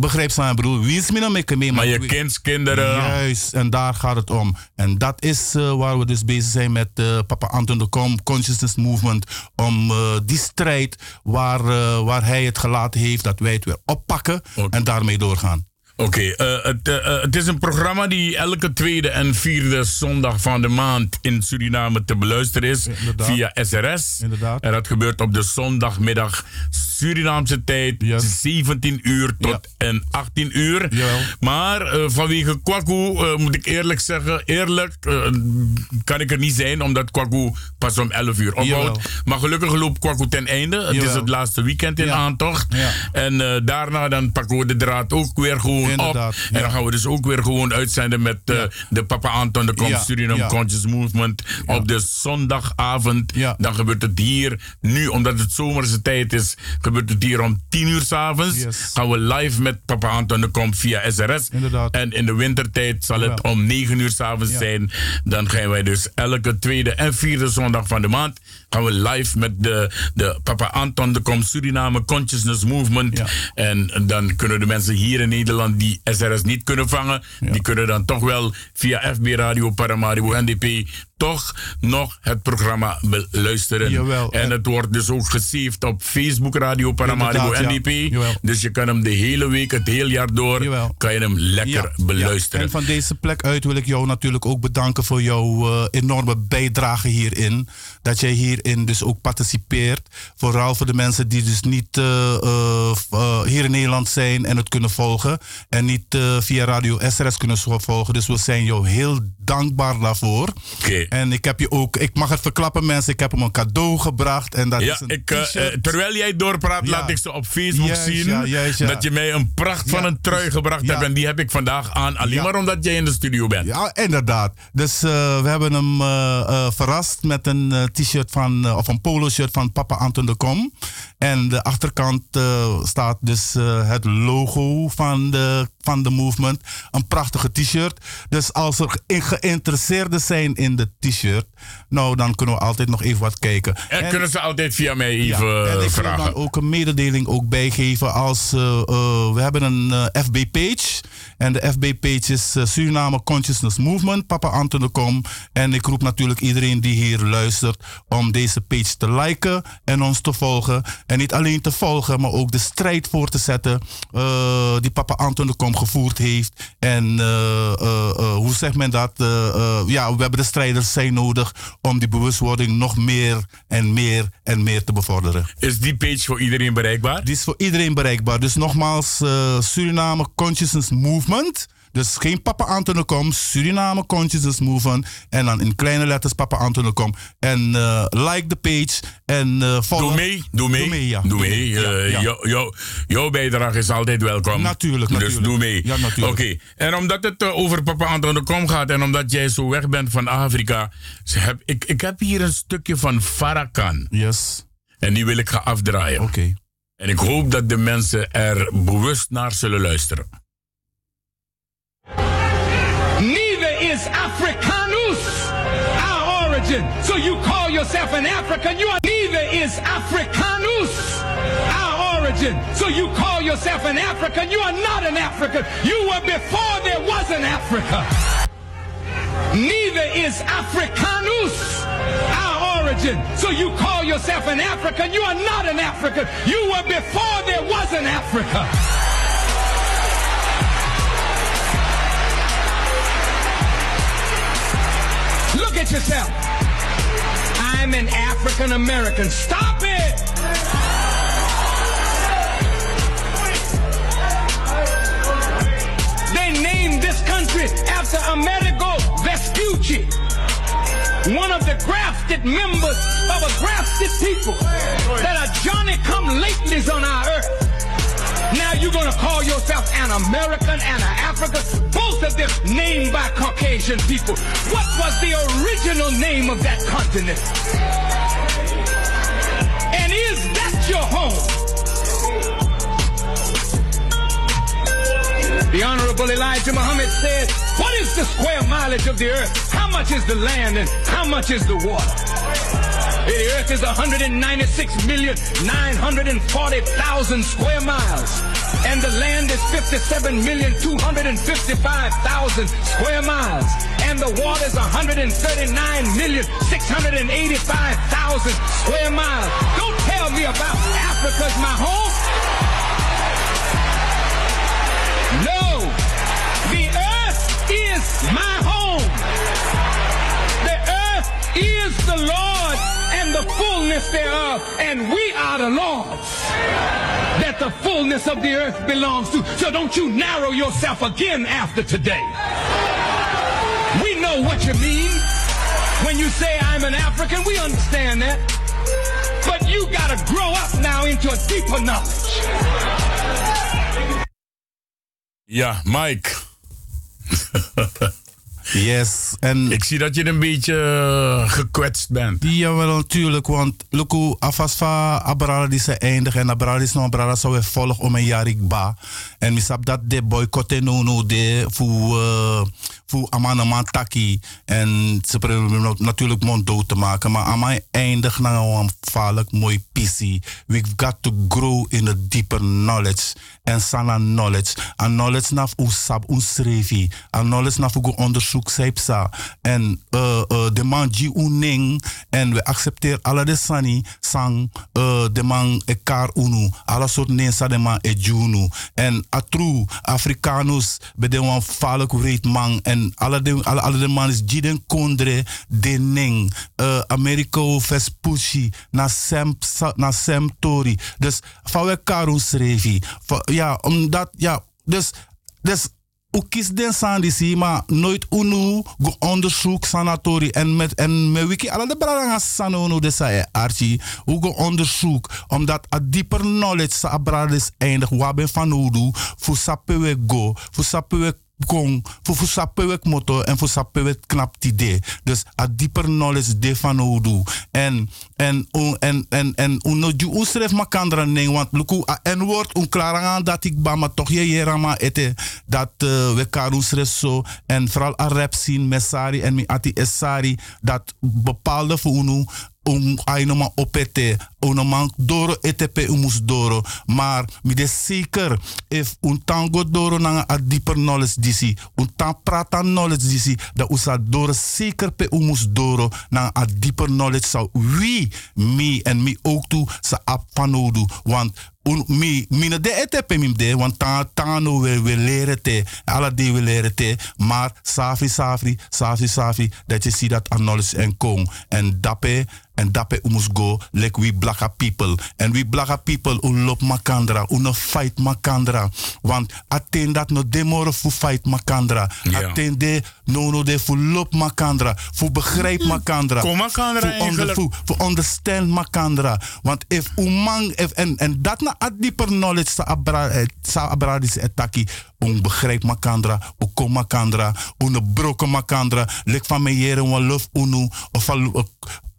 Begrijp je, broer? Wiens mina mekke mee.
Maar je
ik
kindskinderen.
Juist, en daar gaat het om. En dat is eh, waar we dus bezig zijn met eh, Papa Anton de Kom, Consciousness Movement. Om eh, die strijd waar, waar hij het gelaten heeft, dat wij het weer oppakken en daarmee doorgaan.
Oké, eh, het, eh, eh, het is een programma die elke tweede en vierde zondag van de maand in Suriname te beluisteren is
inderdaad.
via SRS.
Inderdaad.
En dat gebeurt op de zondagmiddag Surinaamse tijd, 17 uur tot en 18 uur.
Jawel.
Maar vanwege Kwaku moet ik eerlijk zeggen, eerlijk kan ik er niet zijn, omdat Kwaku pas om 11 uur ophoudt. Maar gelukkig loopt Kwaku ten einde. Het is het laatste weekend in
Ja.
aantocht.
Ja.
En daarna dan pakken we de draad ook weer gewoon
Inderdaad,
op.
ja.
En dan gaan we dus ook weer gewoon uitzenden met eh, de Papa Anton, de Kom Suriname. Conscious Movement. Op de zondagavond. Dan gebeurt het hier, nu omdat het zomerse tijd is, gebeurt het hier om 10 uur s'avonds.
Yes.
Gaan we live met Papa Anton, de Kom via SRS.
Inderdaad.
En in de wintertijd zal het om 9 uur s'avonds zijn. Dan gaan wij dus elke tweede en vierde zondag van de maand gaan we live met de, de Papa Anton, de Kom Suriname Consciousness Movement. En dan kunnen de mensen hier in Nederland die SRS niet kunnen vangen, die kunnen dan toch wel via FB Radio Paramaribo NDP toch nog het programma beluisteren.
Jawel.
En het wordt dus ook gesaved op Facebook Radio Paramaribo
ja.
NDP.
Jawel.
Dus je kan hem de hele week, het hele jaar door,
Jawel.
kan je hem lekker
Ja,
beluisteren.
ja. En van deze plek uit wil ik jou natuurlijk ook bedanken voor jouw eh, enorme bijdrage hierin. Dat jij hierin dus ook participeert. Vooral voor de mensen die dus niet eh, eh, hier in Nederland zijn en het kunnen volgen. En niet via Radio SRS kunnen volgen. Dus we zijn jou heel dankbaar daarvoor. En ik heb je ook, ik mag het verklappen mensen, ik heb hem een cadeau gebracht. En dat
Ja,
is een
ik, eh, eh, terwijl jij doorpraat,
Ja.
laat ik ze op Facebook zien.
ja.
Dat je mij een pracht van een trui
dus-
gebracht hebt. En die heb ik vandaag aan. Alleen maar omdat jij in de studio bent.
Ja, inderdaad. Dus eh, we hebben hem verrast met een t-shirt van, of een polo-shirt van Papa Anton de Kom. En de achterkant staat dus het logo van de, van de movement. Een prachtige t-shirt. Dus als er geïnteresseerden zijn in de t-shirt, nou dan kunnen we altijd nog even wat kijken.
En, kunnen ze altijd via mij
Ja,
even
en ik wil
vragen.
dan ook een mededeling ook bijgeven als eh, eh, we hebben een eh, FB-page. En de FB-page is eh, Suriname Consciousness Movement, Papa Anton de Kom. En ik roep natuurlijk iedereen die hier luistert om deze page te liken en ons te volgen. En niet alleen te volgen, maar ook de strijd voor te zetten eh, die Papa Anton de Kom gevoerd heeft. En eh, hoe zegt men dat? Ja, we hebben de strijders zijn nodig om die bewustwording nog meer en meer en meer te bevorderen.
Is die page voor iedereen bereikbaar?
Die is voor iedereen bereikbaar. Dus nogmaals, Suriname Consciousness Movement. Dus geen Papa Anton de Kom, Suriname Consciousness Movement. En dan in kleine letters Papa Anton de Kom. En eh, like de page en eh volg.
Doe mee, doe mee.
Doe mee, ja.
Doe mee.
Ja,
Eh,
ja.
jou- jou- jouw bijdrage is altijd welkom.
Natuurlijk,
Dus
natuurlijk.
doe mee.
Ja, natuurlijk.
Oké, en omdat het over Papa Anton de Kom gaat en omdat jij zo weg bent van Afrika, heb, ik, ik heb hier een stukje van Farrakhan.
Yes.
En die wil ik gaan afdraaien.
Oké.
En ik hoop dat de mensen er bewust naar zullen luisteren.
Is Africanus our origin. So you call yourself an African. You are neither is Africanus our origin. So you call yourself an African. You are not an African. You were before there was an Africa. Neither is Africanus our origin. So you call yourself an African. You are not an African. You were before there was an Africa. Look at yourself. I'm an African American. Stop it! They named this country after Amerigo Vespucci, one of the grafted members of a grafted people that are Johnny come latelys on our earth. Now you're gonna call yourself an American and an African, both of them named by Caucasian people. What was the original name of that continent? And is that your home? The Honorable Elijah Muhammad said, What is the square mileage of the earth? How much is the land and how much is the water? The earth is 196,940,000 square miles. And the land is 57,255,000 square miles. And the water is 139,685,000 square miles. Don't tell me about Africa's my home. No, the earth is my home. Is the Lord and the fullness thereof, and we are the Lord's. That the fullness of the earth belongs to. So don't you narrow yourself again after today. We know what you mean when you say I'm an African. We understand that. But you gotta grow up now into a deeper knowledge.
Yeah, Mike.
Yes. En
Ik zie dat je een beetje eh, gekwetst bent.
Jawel, natuurlijk, want Luku afasfa abrara die ze eindig en abrara is no abrara zou we volg om een jarik ba. En misap dat de boycotte no no de voor uh, voor Amanaman Taki. En ze proberen natuurlijk monddood te maken. Maar mij eindig naar een vaarlijk mooi pissie. We've got to grow in a deeper knowledge. En sana knowledge. En knowledge naf usab unsrevi. En knowledge naf ugo onderzoek seipsa. En uh, uh, de man ji uning. En we accepteren alle de sani. Sang uh, de man ekar unu. Alle soort nensa de man e junu. En atru Afrikanus. Be de wan falek reet man. En alle de, alle, alle de man is jiden kondre. De ning. Uh, Amerika vespushi. Na sem, sa- na sem tori. Dus van we karun srevi. Ja, omdat, ja, dus, dus u kiest den sandisi, maar nooit unu go onderzoek sanatori en met en met wiki alle de brada sanono de sa archi u go onderzoek omdat a dieper knowledge sa brada is eindig waben van udu fu sapewe go fu sapewe kong voor voor sapewek moto en voor sapewek knap idee. Dus a dieper knowledge de van odu. En en en en en en uno ju usref makandra nee want luku a en woord un klarangan dat ik ba maar toch je jerama ete dat uh, we karusref zo en vooral a rap zien mesari en mi ati esari dat bepaalde voor unu um ainoma opete onoman doro etp umus doro. Maar mi de zeker if un tango doro na a deeper knowledge disi un tan prata knowledge disi da usa doro zeker pe umus doro na a deeper knowledge zou wie mi en mi ook toe sa ap panodu want un, mi mina de etp mim de want ta tano we we leren te alle de we leren te maar safi safi safi safi dat je ziet dat knowledge en kong. En dape en dape umus go like we blacka people. En we blacka people un lop makandra un fight makandra. Want aten dat no demore fu fight makandra.
Ja.
aten de no no de fu lop makandra. Fu begrijp makandra.
Kom makandra
fu onder-
eigenlijk.
fu fu understand makandra. Want if umang if en en dat na a dieper knowledge sa abra eh, sa abradis etaki un begrijp makandra u kom makandra un broken makandra. Lek van me wan lof unu of al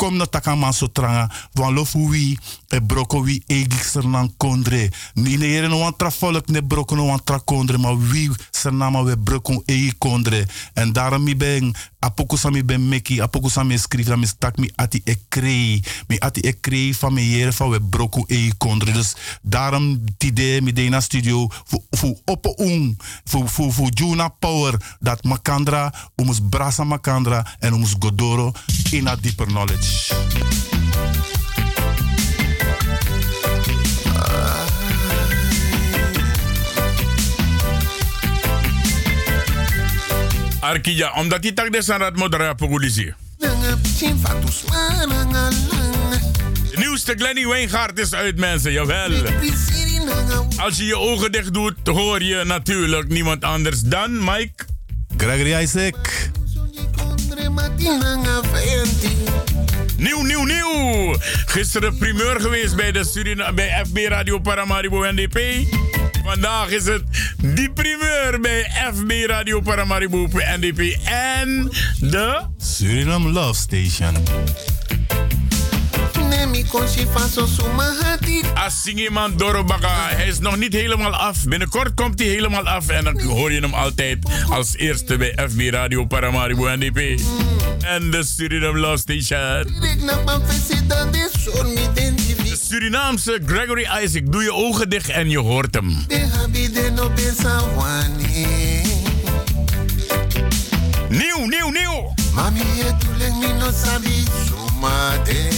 kom na takama so tranga wan lof wi e broko wi sernan kondre. Ni ne jere no wan tra volk ne broko no wan tra kondre maar wi sernama we broko egi kondre. En daarom mi ben apoko sami ben meki apoko sami skrif dat mi stak mi ati e krei. Mi ati e krei van me jere van we broko egi kondre. Dus daarom tide mi de studio fu oppo un fu fu juna power dat makandra umus brasa makandra en umus godoro in a deeper knowledge
Arkija, omdat die tak de sanrat modera. De nieuwste Glenny Wijngaard is uit, mensen, jawel. Als je je ogen dicht doet, hoor je natuurlijk niemand anders dan Mike.
Gregory Isaac.
Nieuw, nieuw, nieuw. Gisteren primeur geweest bij, de Surina bij FB Radio Paramaribo NDP. Vandaag is het die primeur bij FB Radio Paramaribo NDP en de
Suriname Love Station.
Asingiman Dorobaka. Hij is nog niet helemaal af. Binnenkort komt hij helemaal af en dan hoor je hem altijd als eerste bij FB Radio Paramaribo NDP. En de Suriname Love Station. De Surinaamse Gregory Isaac. Doe je ogen dicht en je hoort hem. Nieuw, nieuw, nieuw.
Mami, tu leng mi no sabi sumate.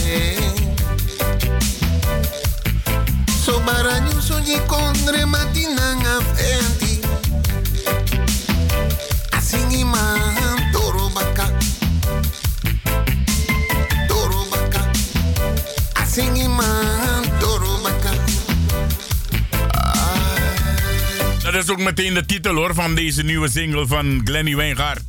So baranyo so ni kondre matinanga fenti. Asingi man toro baka.
Dat is ook meteen de titel hoor van deze nieuwe single van Glenny Wijngaard.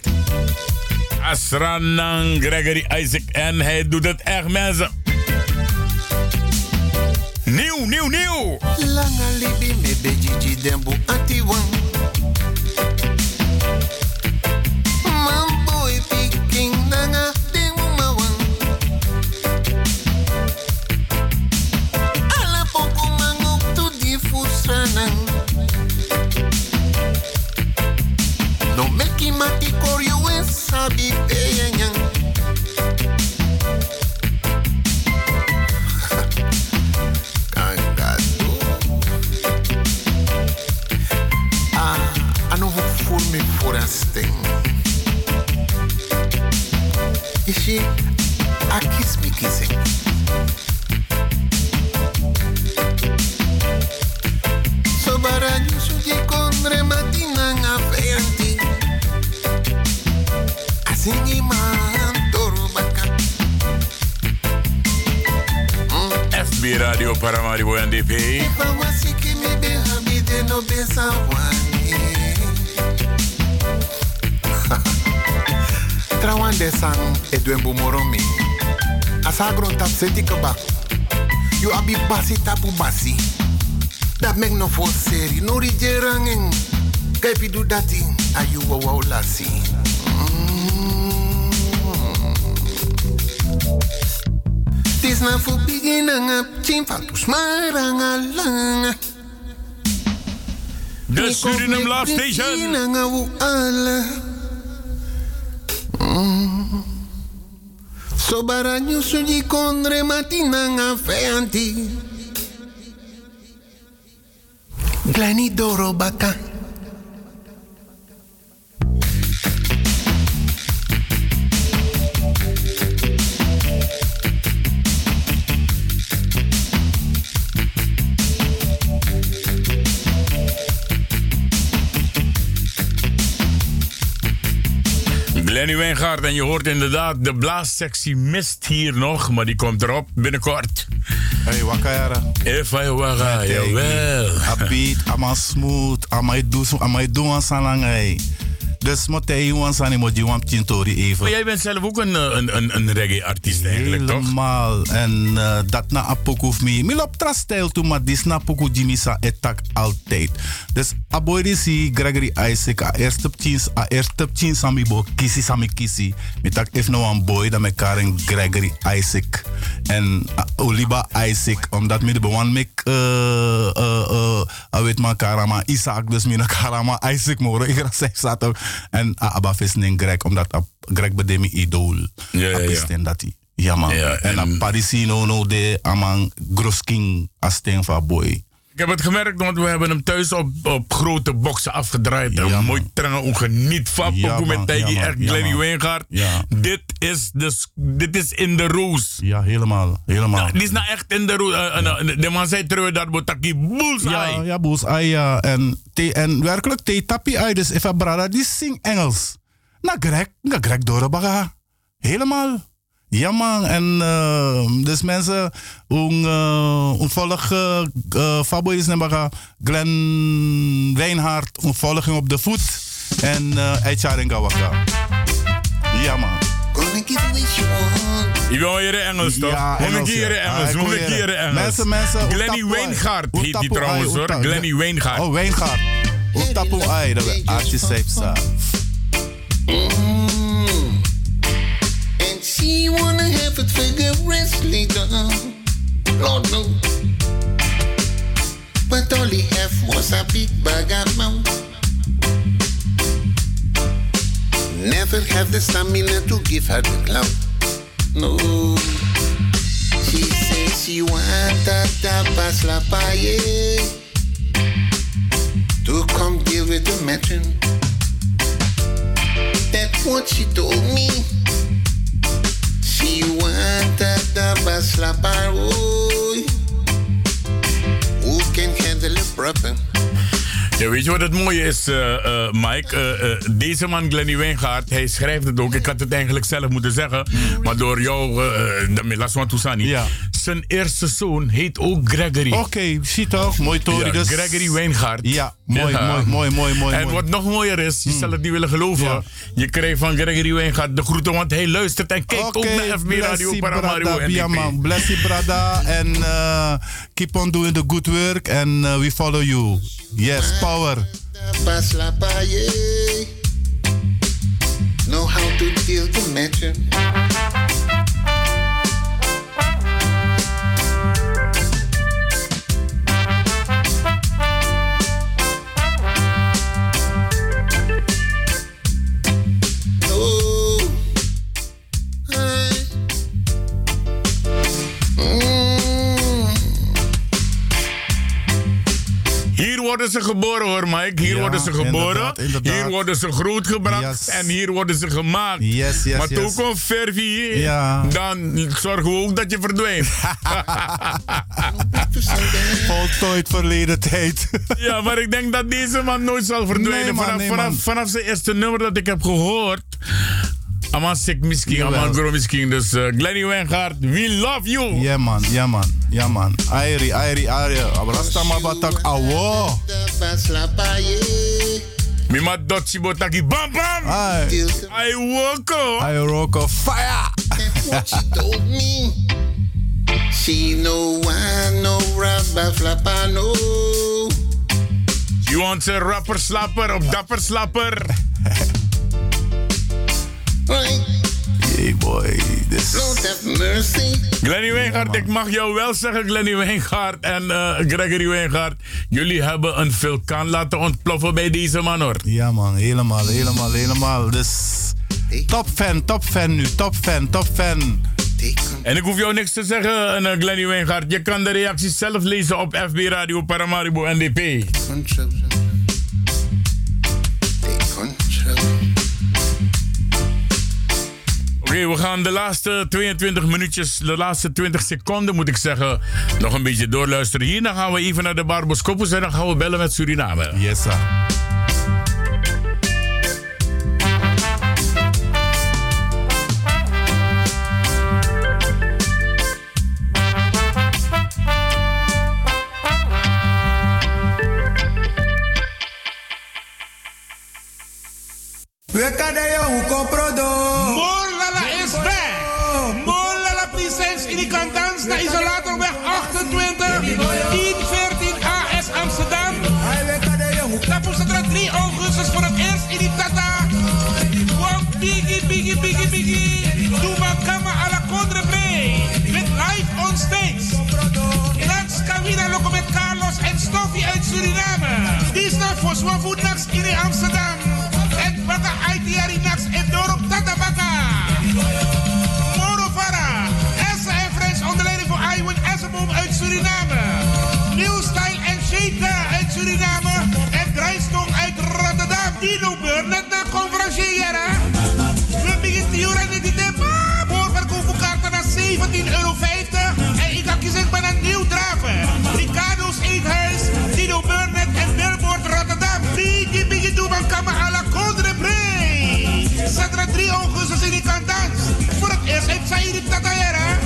Asranang Gregory Isaac. En hij doet het echt mensen. Nieuw, nieuw, nieuw.
Langa libi me dembo atiwan. Me voor een sting. Ishi, a kiss me kissing. Sobaranyo suji kondre matina nga feyanti. Asingi man toro baka.
FB Radio Paramaribo NDP.
Ifa wasiki mi be habide no be sawani. Trawande sang edwen bumoromi. Asagron tap seti kabako. You abi basi tapu basi. Dat mek no for seri. No rijerangeng. Kaipi do dati. Ayu wa wa lasi. Tis na fu beginning up. Chin van tu smaranga langa.
De Suriname Love Station.
Nanga wu ala. Mm. Sobaranyo suji kondre matina nga feanti. Glani doro
Glenny Wijngaard en je hoort inderdaad, de blaassectie mist hier nog, maar die komt erop binnenkort.
Hey, wakayara.
Even waga, jawel.
Upbeat, ama smooth, ama do, ama do aan salangai. Dus moet hij jongen zijn, moet je tintori even.
Maar jij bent zelf ook een, eh, een, een, een reggae-artiest eigenlijk, toch?
Helemaal. En eh, dat na apoku of me. Mi lop trastijl toe, maar dis na poku Jimmy sa etak altijd. Dus aboy disi Gregory Isaac, a eerste ptins, a eerste ptins sami bo kisi sami kisi. Mi tak if no one boy, dan me karen Gregory Isaac. En uh, Oliba Isaac, omdat mi de bewan mek, uh, uh, uh, uh, weet ma karama Isaac, dus na karama Isaac moro. Ik zeg zat En uh, aba visning Greg, omdat uh, Greg bedemi idool.
Ja, ja, ja.
Dat hij. Ja man.
Ja,
en
en-
dan Parisino no de amang grosking asting van boy.
Ik heb het gemerkt, want we hebben hem thuis op, op grote boksen afgedraaid.
Ja,
mooi trange ongeniet van.
Ja,
Pokoe met Tijgi,
ja,
Glenny. Wijngaard. Dit is, de, dit is in de roos.
Ja, helemaal. Helemaal.
Nou, die is nou echt in de roos. Eh, eh, eh, de man zei terug dat Botaki bullseye.
Ja, ja, ja. En, te, en werkelijk, te tapi uit. Dus even brada, die zing Engels. Na Greg, na Greg Dorebaga. Helemaal. Ja man, en eh, dus mensen, een, uh, een volg uh, uh, Fabo is nebaga Glenn Wijnhard, een volging op de voet. En uh, Eicharing Waka. Ja man.
Je wil hier Engels toch?
Ja,
Moet ik
Engels,
hier
ja.
Engels?
Ah,
Moet
ik
hier. Engels?
Mensen, mensen,
Glenny? Wijngaard
Hoe
heet die trouwens hoor. Glenny Wijngaard.
Oh, Wijngaard. Hoe tapu ai? Dat we artjes heeft staan.
She wanna have it vigorously done. Lord no. But all he have was a big bag of. Never have the stamina to give her the clout. No. She says she want a tapas la paye to come deal with the matron. That's what she told me. She wanted the la paroi. Who can handle a problem?
Ja, weet je wat het mooie is, eh, eh, Mike? Eh, deze man, Glenny Wijngaard, hij schrijft het ook. Ik had het eigenlijk zelf moeten zeggen. Maar door jou, uh, Milaswan Toussani.
Ja.
Zijn eerste zoon heet ook Gregory.
Oké, zie toch? Mooi Tori.
Ja,
dus...
Gregory Wijngaard.
Ja, mooi,
Ja.
mooi, mooi, mooi, mooi.
En
mooi.
wat nog mooier is, je zal het niet willen geloven.
Ja.
Je kreeg van Gregory Wijngaard de groeten, want hij luistert en kijkt ook naar FB Radio
man.
NDP.
Bless you, brada. En keep on doing the good work. And we follow you. Yes, power.
Tapas la paye. Know how to deal the matter.
Worden ze geboren hoor, Mike. Hier
Ja,
worden ze geboren.
inderdaad, inderdaad.
Hier worden ze grootgebracht.
Yes.
En hier worden ze gemaakt.
Yes, yes,
maar toen komt Vervi,
Ja.
dan zorgen we ook dat je verdwijnt.
Voltooid verleden tijd.
ja, maar ik denk dat deze man nooit zal verdwijnen.
Nee, man,
vanaf,
nee,
vanaf, vanaf zijn eerste nummer dat ik heb gehoord. Aman sik misschien,
Jawel.
aman gro misschien. Dus eh, Glenny Wijngaard, we love you.
Ja man, ja man, ja man. Airi, airi, airi. Abrasta mabatak awo.
Mima dotsi botaki bam bam.
Ai.
I woko.
Ai roko fire.
what she told me. She no one, no rubber flapper, no.
You want een rapper slapper of dapper slapper? Glenny Wijngaard, ik mag jou wel zeggen, Glenny Wijngaard en eh, Gregory Wijngaard. Jullie hebben een vulkaan laten ontploffen bij deze man hoor.
Ja man, helemaal, helemaal, helemaal. Dus top fan, top fan nu, top fan, top fan.
En ik hoef jou niks te zeggen, eh, Glenny Wijngaard. Je kan de reacties zelf lezen op FB Radio Paramaribo NDP. Oké, we gaan de laatste 22 minuutjes, de laatste 20 seconden moet ik zeggen, nog een beetje doorluisteren. Hierna gaan we even naar de Barboscopus en dan gaan we bellen met Suriname.
Yes sir.
Biggie, biggie, à la. Met live on stage. Langs Camina Loco met Carlos en Stoffie uit Suriname. Die is nou voor Zwaarvoet Nax in Amsterdam. En Baka ITR Nax en Dorp Tata Baka. Moro Farah. Essa en Friends onder leiding van Iwan Essenboom uit Suriname. New Style en Shaker uit Suriname. En Drijfstong uit Rotterdam. Dino Burnett naar conferenciëren. 17,50 euro. En ik ga kiezen met een nieuw draven. Ricardo's Eethuis, Dino Burnett en Billboard Rotterdam. Biggie Biggie Doeman Kammer à la Condre. Zaterdag 3 augustus in die kantans. Voor het eerst heeft Saïd Tatayera.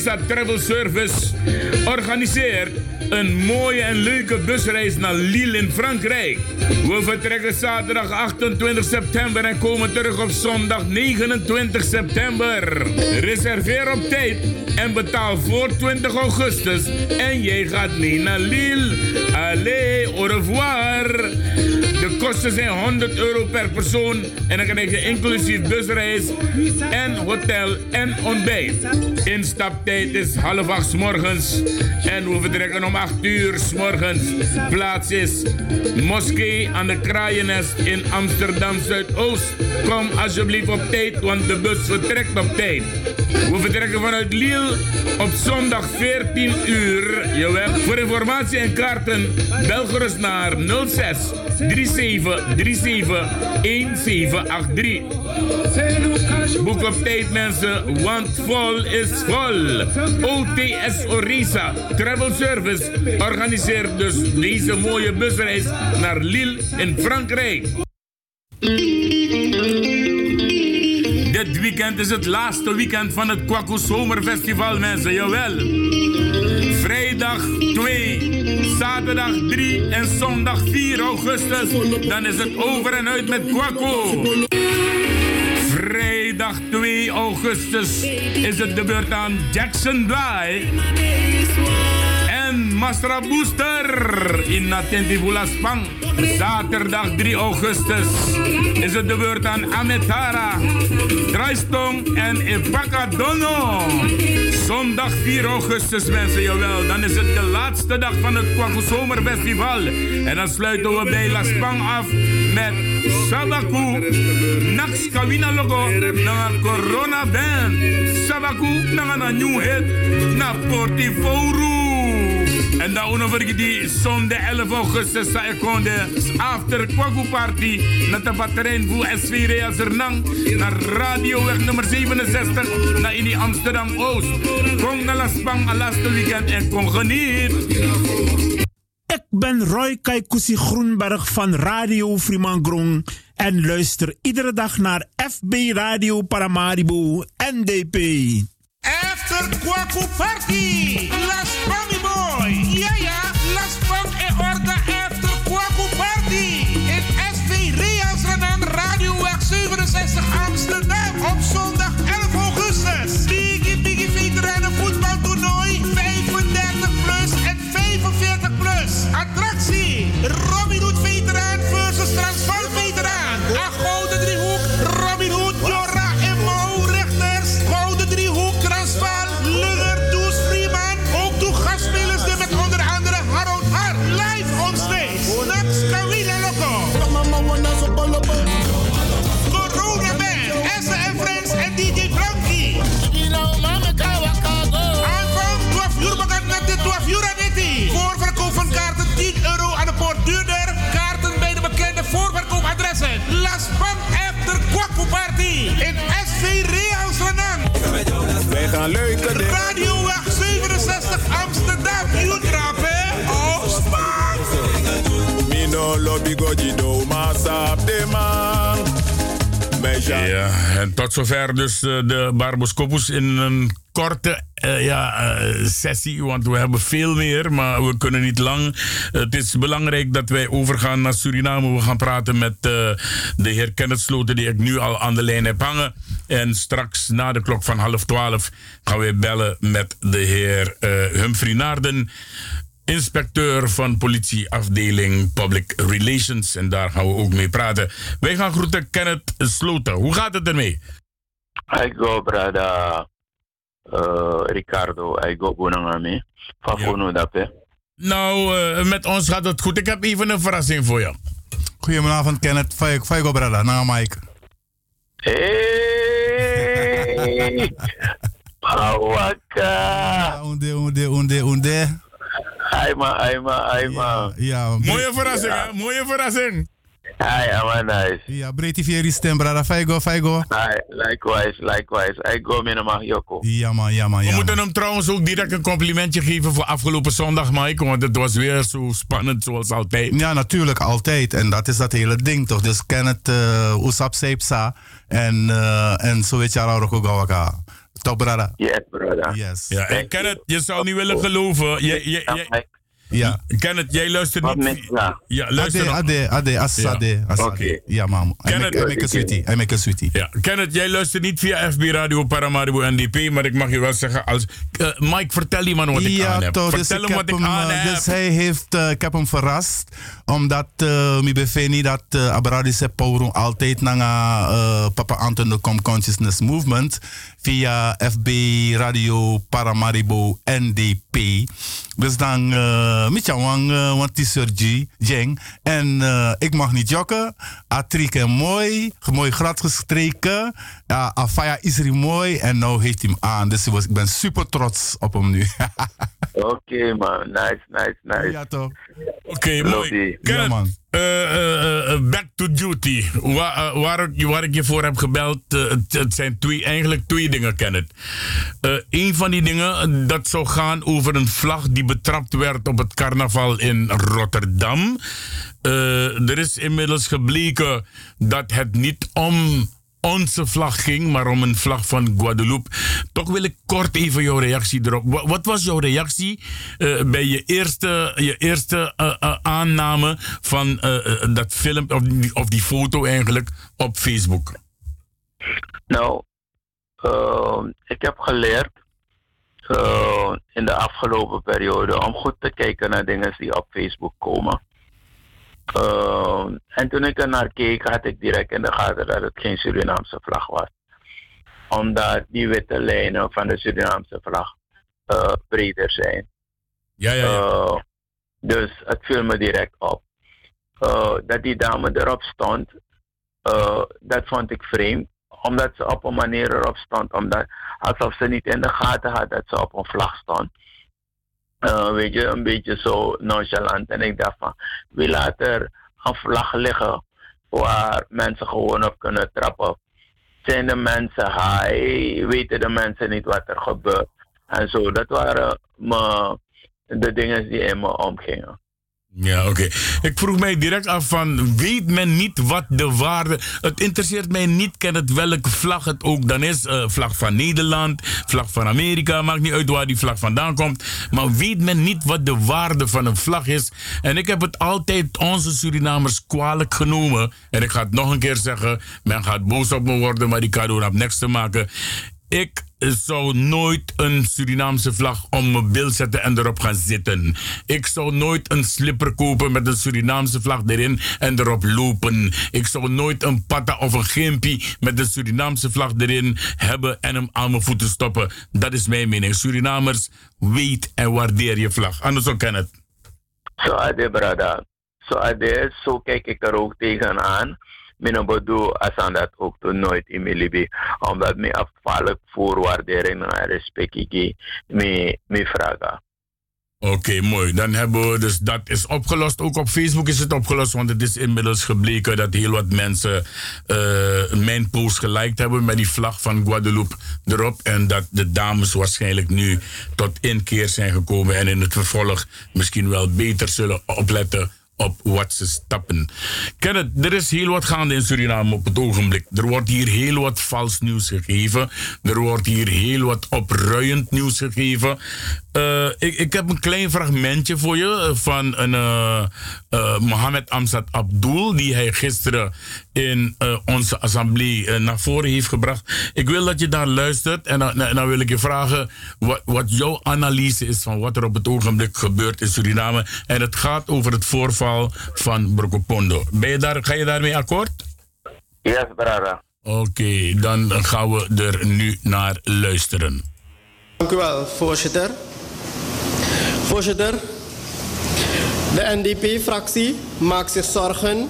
Travel Service, organiseert een mooie en leuke busreis naar Lille in Frankrijk. We vertrekken zaterdag 28 september en komen terug op zondag 29 september. Reserveer op tijd en betaal voor 20 augustus en jij gaat mee naar Lille. Allez, au revoir. De kosten zijn 100 euro per persoon en dan krijg je inclusief busreis en hotel en ontbijt. Instaptijd is half acht morgens en we vertrekken om 8 uur 's morgens. Plaats is Moskee aan de Kraaiennest in Amsterdam Zuidoost. Kom alsjeblieft op tijd, want de bus vertrekt op tijd. We vertrekken vanuit Lille op zondag 14 uur. Voor informatie en kaarten bel gerust naar 06 37 37 1783. Boek op tijd mensen, want vol is vol. OTS Orisa Travel Service organiseert dus deze mooie busreis naar Lille in Frankrijk. Dit weekend is het laatste weekend van het Kwaku Zomerfestival, mensen, jawel. Vrijdag 2, zaterdag 3 en zondag 4 augustus. Dan is het over en uit met Kwaku. Vrijdag 2 augustus is het de beurt aan Jackson Bly. En Mastra Booster in Natendibula Spang. Zaterdag 3 augustus is het de beurt aan Ametara, Draaistong en Epaka Dono. Zondag 4 augustus, mensen, jawel. Dan is het de laatste dag van het Kwaku Zomerfestival. En dan sluiten we bij La Spang af met Sabaku, Nax Kawina Logo, na Corona Band. Sabaku, na new hit, na Portiforu. En dan nog vergeet die zondag 11 augustus sa ekonde after Kwaku Party na de batterijn voor SV Rea Zernang naar Radioweg nummer 67 naar in die Amsterdam Oost. Kom naar Las Bang al laatste weekend en kom geniet.
Ik ben Roy Kaikousi Groenberg van Radio Frimangrong en luister iedere dag naar FB Radio Paramaribo NDP.
After Kwaku Party, Las
gaan leuke dingen.
Radioweg 67 Amsterdam. Utrap hè? Oh, smaak.
Mino lobby do masa de man.
Ja, en tot zover dus eh, de Barboscopus in een korte eh, ja, eh, sessie, want we hebben veel meer, maar we kunnen niet lang. het is belangrijk dat wij overgaan naar Suriname. We gaan praten met de heer Kenneth Sloten, die ik nu al aan de lijn heb hangen. En straks na de klok van half twaalf gaan we bellen met de heer Humphrey Naarden inspecteur van politieafdeling Public Relations. En daar gaan we ook mee praten. Wij gaan groeten Kenneth Sloten. Hoe gaat het ermee?
I go, brada uh, Ricardo. I go Bonangame. Fafono dape.
Nou, uh, met ons gaat het goed. Ik heb even een verrassing voor je.
Goedenavond, Kenneth. Faigo, brada. Nanga Mike.
Hey! Pawaka!
Unde, unde, unde, unde.
Aima, aima, aima.
Ja,
Mooie verrassing, hè? Mooie verrassing.
Hi, I'm nice.
Ja, Breti Fieri stem, brada. Faigo, Faigo.
Hi, likewise, likewise. I go minima Yoko.
Ja, man, ja, man, ja.
We moeten hem trouwens ook direct een complimentje geven voor afgelopen zondag, Mike. Want het was weer zo spannend zoals altijd.
Ja, natuurlijk, altijd. En dat is dat hele ding, toch? Dus ken het uh, Usap Seepsa. En, uh, en zo weet Toch, brada?
Yes, brada.
Yes.
Ja, en Kenneth, je zou niet willen geloven. Je, je, je,
ja.
Kenneth, jij luistert niet.
Ja,
ja luister
ade, ade, ade, asade.
Oké. Okay.
Ja, mam.
Kenneth,
I make a sweetie. I make a sweetie.
Ja, Kenneth, jij luistert niet via FB Radio Paramaribo NDP, maar ik mag je wel zeggen als... Uh, Mike, vertel die man wat ik
ja,
aan heb.
Toch,
vertel
dus
hem wat ik
hem,
aan heb.
Dus hij heeft, uh, ik heb hem verrast, omdat uh, mi beveni dat uh, Abradi se Pauro altijd naar uh, Papa Anton de Com Consciousness Movement via FB Radio Paramaribo NDP. Dus dan uh, met jou uh, want t-shirt Jeng. En uh, ik mag niet jokken. Atrik en mooi. Mooi glad gestreken. Ja, Afaya is er mooi. En nou heeft hij hem aan. Dus ik, was, ik ben super trots op hem nu.
Oké okay, man. Nice, nice, nice.
Ja toch.
Oké, okay, mooi. Ja, man. Uh, back to duty. Waar, waar, waar, ik je voor heb gebeld, het, het zijn twee, eigenlijk twee dingen, Kenneth. een van die dingen, dat zou gaan over een vlag die betrapt werd op het carnaval in Rotterdam. er is inmiddels gebleken dat het niet om onze vlag ging, maar om een vlag van Guadeloupe. Toch wil ik kort even jouw reactie erop. Wat was jouw reactie uh, bij je eerste, je eerste uh, uh, aanname van dat film, of of die foto eigenlijk, op Facebook?
Nou, ik heb geleerd in de afgelopen periode om goed te kijken naar dingen die op Facebook komen. Uh, en toen ik er naar keek, had ik direct in de gaten dat het geen Surinaamse vlag was. omdat die witte lijnen van de Surinaamse vlag eh, breder zijn.
Ja, ja, ja.
Eh, dus het viel me direct op. Dat die dame erop stond, dat vond ik vreemd. Omdat ze op een manier erop stond, omdat, alsof ze niet in de gaten had dat ze op een vlag stond. Eh, weet je, een beetje zo nonchalant. En ik dacht van, wie laat er een vlag liggen waar mensen gewoon op kunnen trappen? Zijn de mensen high? Weten de mensen niet wat er gebeurt? En zo, dat waren me, de dingen die in me omgingen.
Ja, oké. Ik vroeg mij direct af van, weet men niet wat de waarde... Het interesseert mij niet, ken het welke vlag het ook dan is. eh, vlag van Nederland, vlag van Amerika, maakt niet uit waar die vlag vandaan komt. Maar weet men niet wat de waarde van een vlag is. En ik heb het altijd onze Surinamers kwalijk genomen. En ik ga het nog een keer zeggen, men gaat boos op me worden, maar die cadeau heb niks te maken. Ik zou nooit een Surinaamse vlag om mijn beeld zetten en erop gaan zitten. Ik zou nooit een slipper kopen met een Surinaamse vlag erin en erop lopen. Ik zou nooit een patta of een gimpie met een Surinaamse vlag erin hebben en hem aan mijn voeten stoppen. Dat is mijn mening. Surinamers, weet en waardeer je vlag. Anders ook ken het.
Zo ade brada. Zo ade, zo kijk ik er ook tegenaan. Mijn bedoel, aan dat ook toen nooit in mijn libi. Omdat mijn afvallig voorwaardering en respect ik me vragen.
Oké, mooi. Dan hebben we dus dat is opgelost. Ook op Facebook is het opgelost, want het is inmiddels gebleken dat heel wat mensen eh, mijn post geliked hebben met die vlag van Guadeloupe erop. En dat de dames waarschijnlijk nu tot inkeer zijn gekomen en in het vervolg misschien wel beter zullen opletten op wat ze stappen. Kenneth, er is heel wat gaande in Suriname op het ogenblik. Er wordt hier heel wat vals nieuws gegeven. Er wordt hier heel wat opruiend nieuws gegeven. Eh, ik, ik heb een klein fragmentje voor je eh, van een uh, uh, Mohamed Amzad Abdul, die hij gisteren in onze assemblee naar voren heeft gebracht. Ik wil dat je daar luistert en dan, dan wil ik je vragen wat, wat jouw analyse is van wat er op het ogenblik gebeurt in Suriname. En het gaat over het voorval van Brokopondo. Ben je daar, ga je daarmee akkoord?
Yes, brada.
Oké, okay, dan gaan we er nu naar luisteren.
Dank u wel, voorzitter. Voorzitter, de NDP-fractie maakt zich zorgen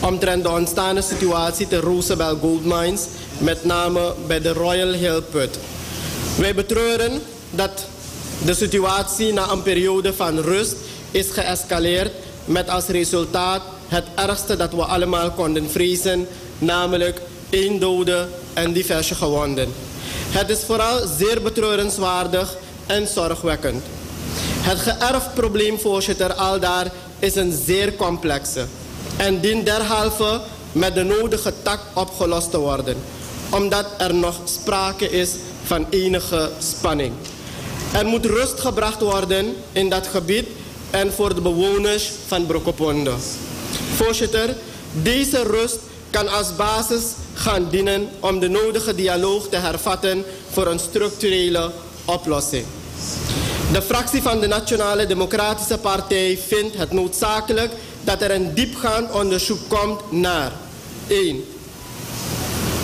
omtrent de ontstaande situatie te Roosevelt Gold Mines, met name bij de Royal Hill Put. Wij betreuren dat de situatie na een periode van rust is geëscaleerd met als resultaat het ergste dat we allemaal konden vrezen, namelijk één dode en diverse gewonden. Het is vooral zeer betreurenswaardig en zorgwekkend. Het geërfd probleem, voorzitter, aldaar is een zeer complexe en dient derhalve met de nodige tak opgelost te worden, omdat er nog sprake is van enige spanning. Er moet rust gebracht worden in dat gebied en voor de bewoners van Brokopondo. Voorzitter, deze rust kan als basis gaan dienen om de nodige dialoog te hervatten voor een structurele oplossing. De fractie van de Nationale Democratische Partij vindt het noodzakelijk dat er een diepgaand onderzoek komt naar 1.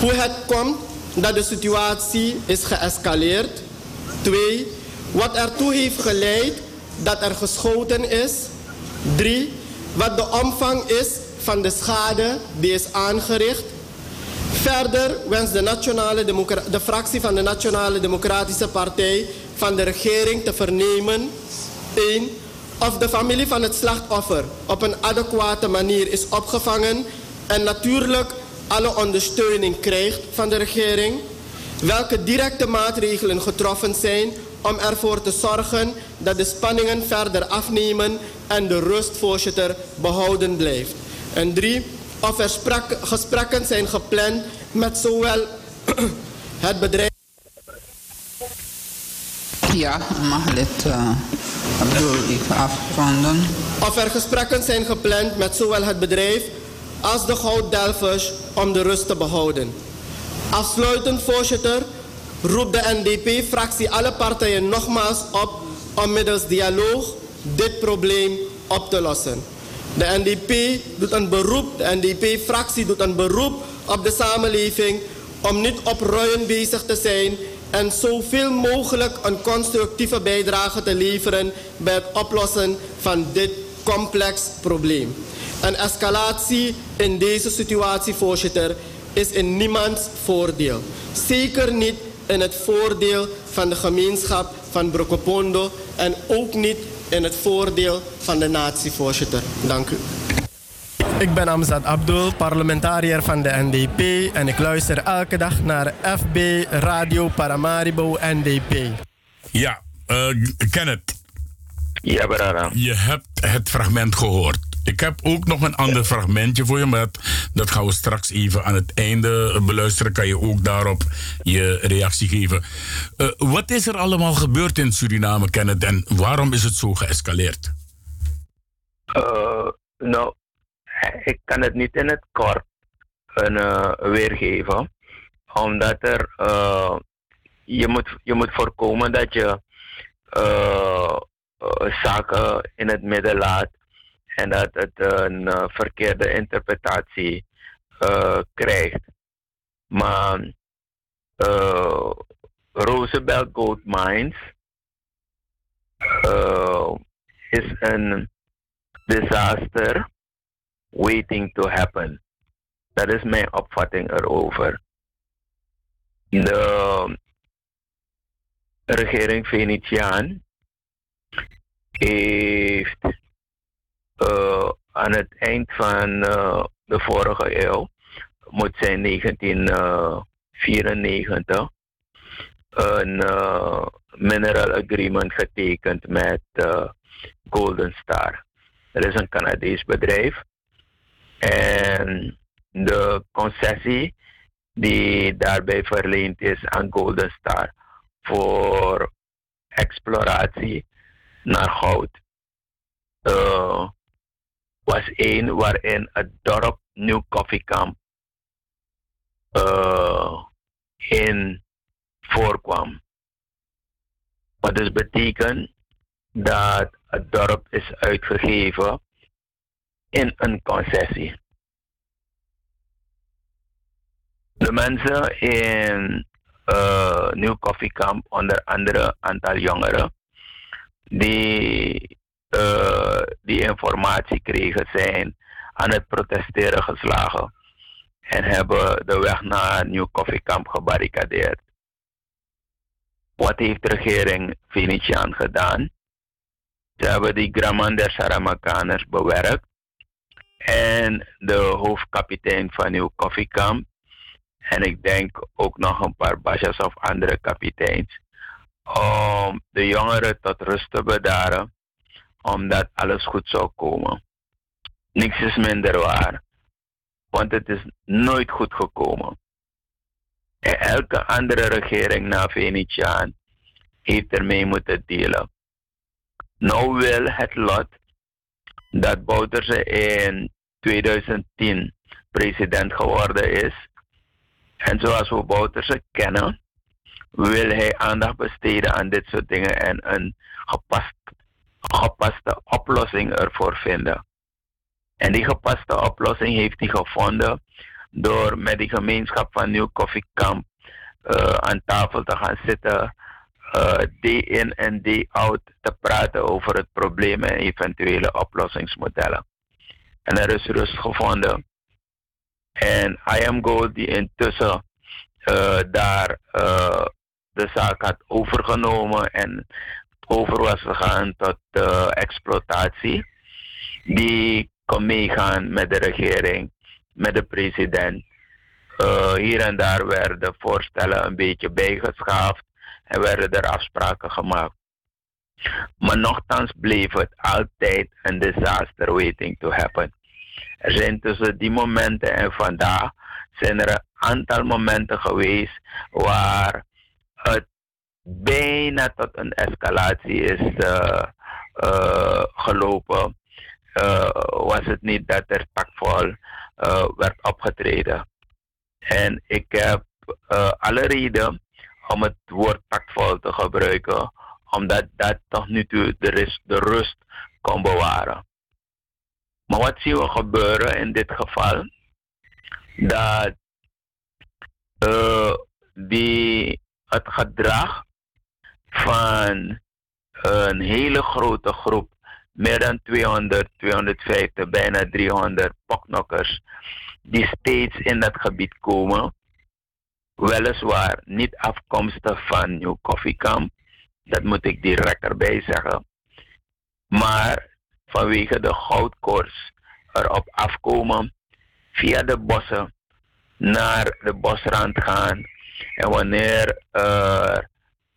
Hoe het komt dat de situatie is geëscaleerd. 2. Wat ertoe heeft geleid dat er geschoten is. 3. Wat de omvang is van de schade die is aangericht. Verder wenst de, Nationale de fractie van de Nationale Democratische Partij van de regering te vernemen 1. Of de familie van het slachtoffer op een adequate manier is opgevangen en natuurlijk alle ondersteuning krijgt van de regering. Welke directe maatregelen getroffen zijn om ervoor te zorgen dat de spanningen verder afnemen en de rust, voorzitter, behouden blijft. En drie, of er sprak, gesprekken zijn gepland met zowel het bedrijf.
Ja, mag lid uh, even afronden.
Of er gesprekken zijn gepland met zowel het bedrijf als de gouddelvers om de rust te behouden. Afsluitend, voorzitter, roept de NDP-fractie alle partijen nogmaals op om middels dialoog dit probleem op te lossen. De NDP doet een beroep, de NDP-fractie doet een beroep op de samenleving om niet opruiend bezig te zijn en zoveel mogelijk een constructieve bijdrage te leveren bij het oplossen van dit complex probleem. Een escalatie in deze situatie, voorzitter, is in niemands voordeel. Zeker niet in het voordeel van de gemeenschap van Brokopondo en ook niet in het voordeel van de natie, voorzitter. Dank u.
Ik ben Amzad Abdul, parlementariër van de NDP en ik luister elke dag naar FB Radio Paramaribo NDP.
Ja, eh, Kenneth.
Ja, brada.
Je hebt het fragment gehoord. Ik heb ook nog een ander fragmentje voor je, maar dat, gaan we straks even aan het einde beluisteren. Kan je ook daarop je reactie geven. Eh, wat is er allemaal gebeurd in Suriname, Kenneth, en waarom is het zo geëscaleerd?
Eh, nou, ik kan het niet in het kort een, eh, weergeven. Omdat er, je, moet, je moet voorkomen dat je zaken in het midden laat en dat het een eh, verkeerde interpretatie eh, krijgt. Maar eh Roosevelt Gold Mines is een disaster waiting to happen. Dat is mijn opvatting erover. De regering Venetiaan heeft eh, aan het eind van eh, de vorige eeuw, moet zijn 1994, een eh, mineral agreement getekend met Golden Star. Dat is een Canadees bedrijf. En de concessie die daarbij verleend is aan Golden Star voor exploratie naar goud was één waarin het dorp New Coffee Camp eh, in voorkwam. Wat dus betekent dat het dorp is uitgegeven in een concessie. De mensen in uh, New Coffee Camp, onder andere aantal jongeren, die uh, die informatie kregen, zijn aan het protesteren geslagen en hebben de weg naar New Coffee Camp gebarricadeerd. Wat heeft de regering Venetiaan gedaan? Ze hebben die Graman der Saramakaners bewerkt en de hoofdkapitein van New Coffee Camp en ik denk ook nog een paar basjas of andere kapiteins om de jongeren tot rust te bedaren omdat alles goed zou komen. Niks is minder waar, want het is nooit goed gekomen. En elke andere regering na Venetiaan heeft ermee moeten delen. Nou wil het lot dat Bouterse in 2010 president geworden is. En zoals we Bouterse kennen, wil hij aandacht besteden aan dit soort dingen en een gepast gepaste oplossing ervoor vinden. En die gepaste oplossing heeft hij gevonden door met die gemeenschap van Nieuw Coffee Camp uh, aan tafel te gaan zitten, uh, day in en day out te praten over het probleem en eventuele oplossingsmodellen. En er is rust gevonden. En I Am Gold die intussen uh, daar de zaak had overgenomen en over was gegaan tot uh, exploitatie. Die kon meegaan met de regering, met de president. Uh, hier en daar werden voorstellen een beetje bijgeschaafd en werden er afspraken gemaakt. Maar nogthans bleef het altijd een disaster waiting to happen. Er zijn tussen die momenten en vandaag zijn er een aantal momenten geweest waar het bijna tot een escalatie is uh, uh, gelopen, uh, was het niet dat er takvol werd opgetreden. En ik heb alle reden om het woord takvol te gebruiken, omdat dat tot nu toe de rust, de rust kon bewaren. Maar wat zien we gebeuren in dit geval? Dat eh, die het gedrag van een hele grote groep, meer dan 200, 250, bijna 300 poknokkers, die steeds in dat gebied komen, weliswaar niet afkomstig van New Coffee Camp, dat moet ik direct erbij zeggen, maar vanwege de goudkoers erop afkomen, via de bossen naar de bosrand gaan. En wanneer er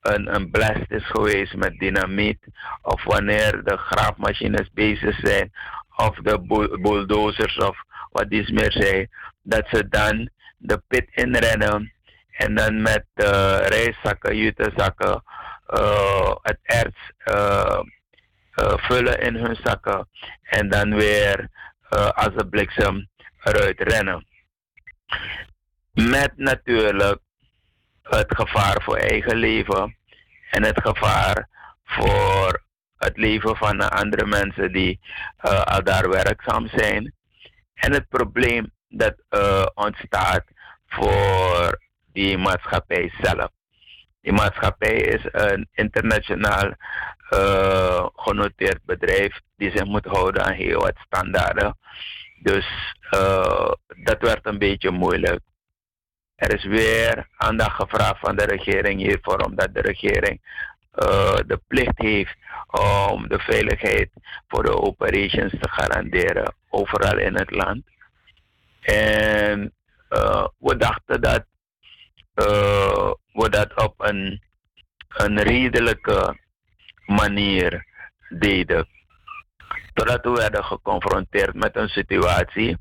een, een blast is geweest met dynamiet, of wanneer de graafmachines bezig zijn, of de bull- bulldozers of wat is meer zijn, dat ze dan de pit inrennen en dan met uh, rijstzakken, jutezakken, uh, het erts uh, vullen in hun zakken en dan weer als de bliksem eruit rennen. Met natuurlijk het gevaar voor eigen leven en het gevaar voor het leven van de andere mensen die uh, al daar werkzaam zijn. En het probleem dat uh, ontstaat voor die maatschappij zelf. Die maatschappij is een internationaal uh, genoteerd bedrijf die zich moet houden aan heel wat standaarden. Dus dat werd een beetje moeilijk. Er is weer aandacht gevraagd van de regering hiervoor, omdat de regering uh, de plicht heeft om de veiligheid voor de operations te garanderen overal in het land. En uh, we dachten dat uh, we dat op een, een redelijke manier deden. Totdat we werden geconfronteerd met een situatie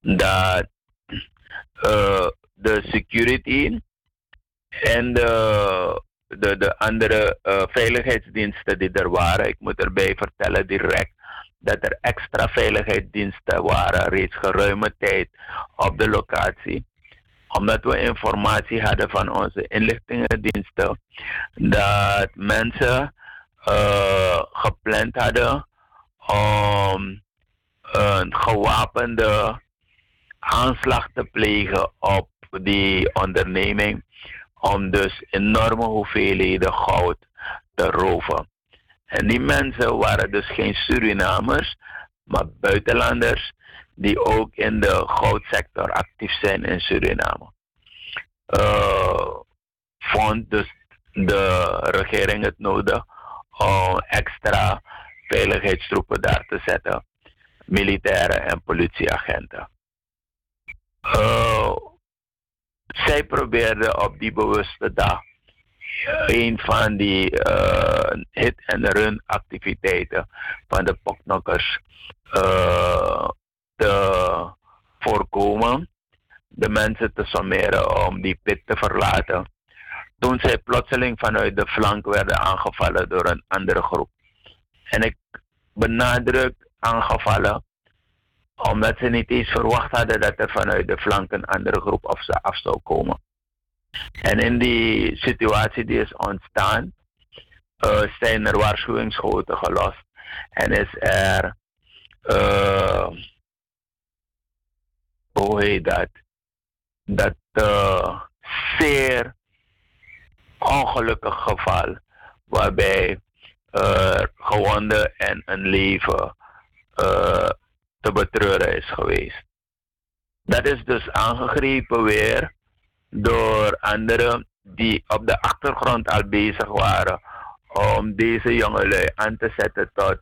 dat de security en de, de, de andere uh, veiligheidsdiensten die er waren, ik moet erbij vertellen direct dat er extra veiligheidsdiensten waren. Reeds geruime tijd op de locatie omdat we informatie hadden van onze inlichtingendiensten dat mensen uh, gepland hadden om een gewapende aanslag te plegen op die onderneming om dus enorme hoeveelheden goud te roven. En die mensen waren dus geen Surinamers, maar buitenlanders die ook in de goudsector actief zijn in Suriname. Uh, vond dus de regering het nodig om extra veiligheidstroepen daar te zetten, militairen en politieagenten. Uh, zij probeerden op die bewuste dag een van die uh, hit-and-run activiteiten van de poknokkers uh, te voorkomen, de mensen te sommeren om die pit te verlaten. Toen zij plotseling vanuit de flank werden aangevallen door een andere groep. En ik benadruk aangevallen, omdat ze niet eens verwacht hadden dat er vanuit de flank een andere groep af, af zou komen. En in die situatie die is ontstaan, uh, zijn er waarschuwingsschoten gelost en is er, uh, hoe heet dat, dat uh, zeer ongelukkig geval waarbij gewonden en een leven te betreuren is geweest. Dat is dus aangegrepen weer door anderen die op de achtergrond al bezig waren om deze jongelui aan te zetten tot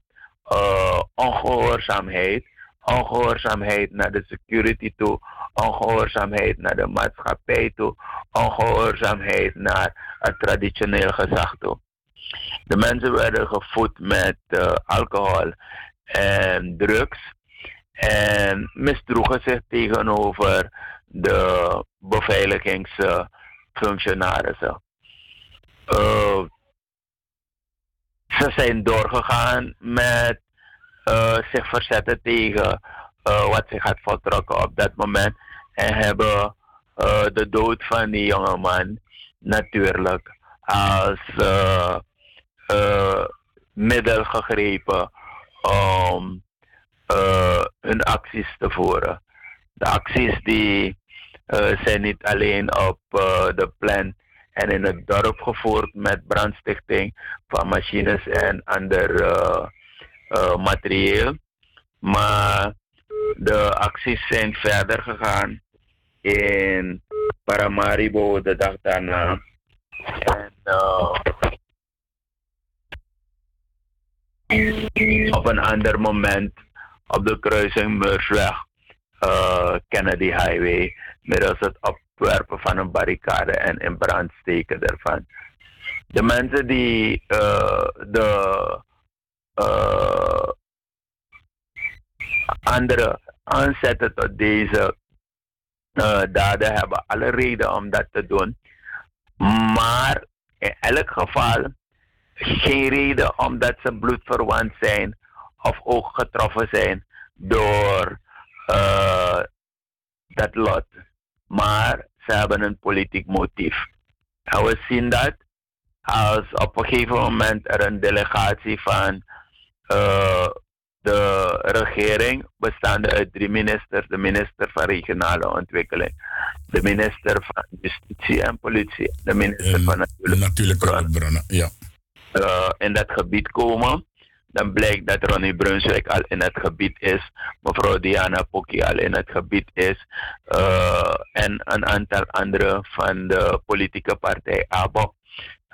uh, ongehoorzaamheid. Ongehoorzaamheid naar de security toe, ongehoorzaamheid naar de maatschappij toe, ongehoorzaamheid naar het traditioneel gezag toe. De mensen werden gevoed met uh, alcohol en drugs en misdroegen zich tegenover de beveiligingsfunctionarissen. Uh, ze zijn doorgegaan met uh, zich verzetten tegen uh, wat zich had voltrokken op dat moment. En hebben de dood van die jongeman natuurlijk als middel gegrepen om hun acties te voeren. De acties die eh, zijn niet alleen op eh, de plan en in het dorp gevoerd met brandstichting van machines en ander materieel. Maar de acties zijn verder gegaan in Paramaribo de dag daarna. En op een ander moment op de kruising Meursweg, eh, Kennedy Highway, middels het opwerpen van een barricade en in brand steken ervan. De mensen die eh, de eh, andere aanzetten tot deze daden hebben alle reden om dat te doen. Maar in elk geval geen reden omdat ze bloedverwant zijn of ook getroffen zijn door eh, dat lot. Maar ze hebben een politiek motief. En we zien dat als op een gegeven moment er een delegatie van eh, de regering, bestaande uit drie ministers, de minister van Regionale Ontwikkeling, de minister van Justitie en Politie, de minister van Natuurlijke,
Natuurlijke hulpbronnen, ja.
eh, in dat gebied komen, dan blijkt dat Ronnie Brunswijk al in het gebied is, mevrouw Diana Pokki al in het gebied is, eh, en een aantal andere van de politieke partij ABO.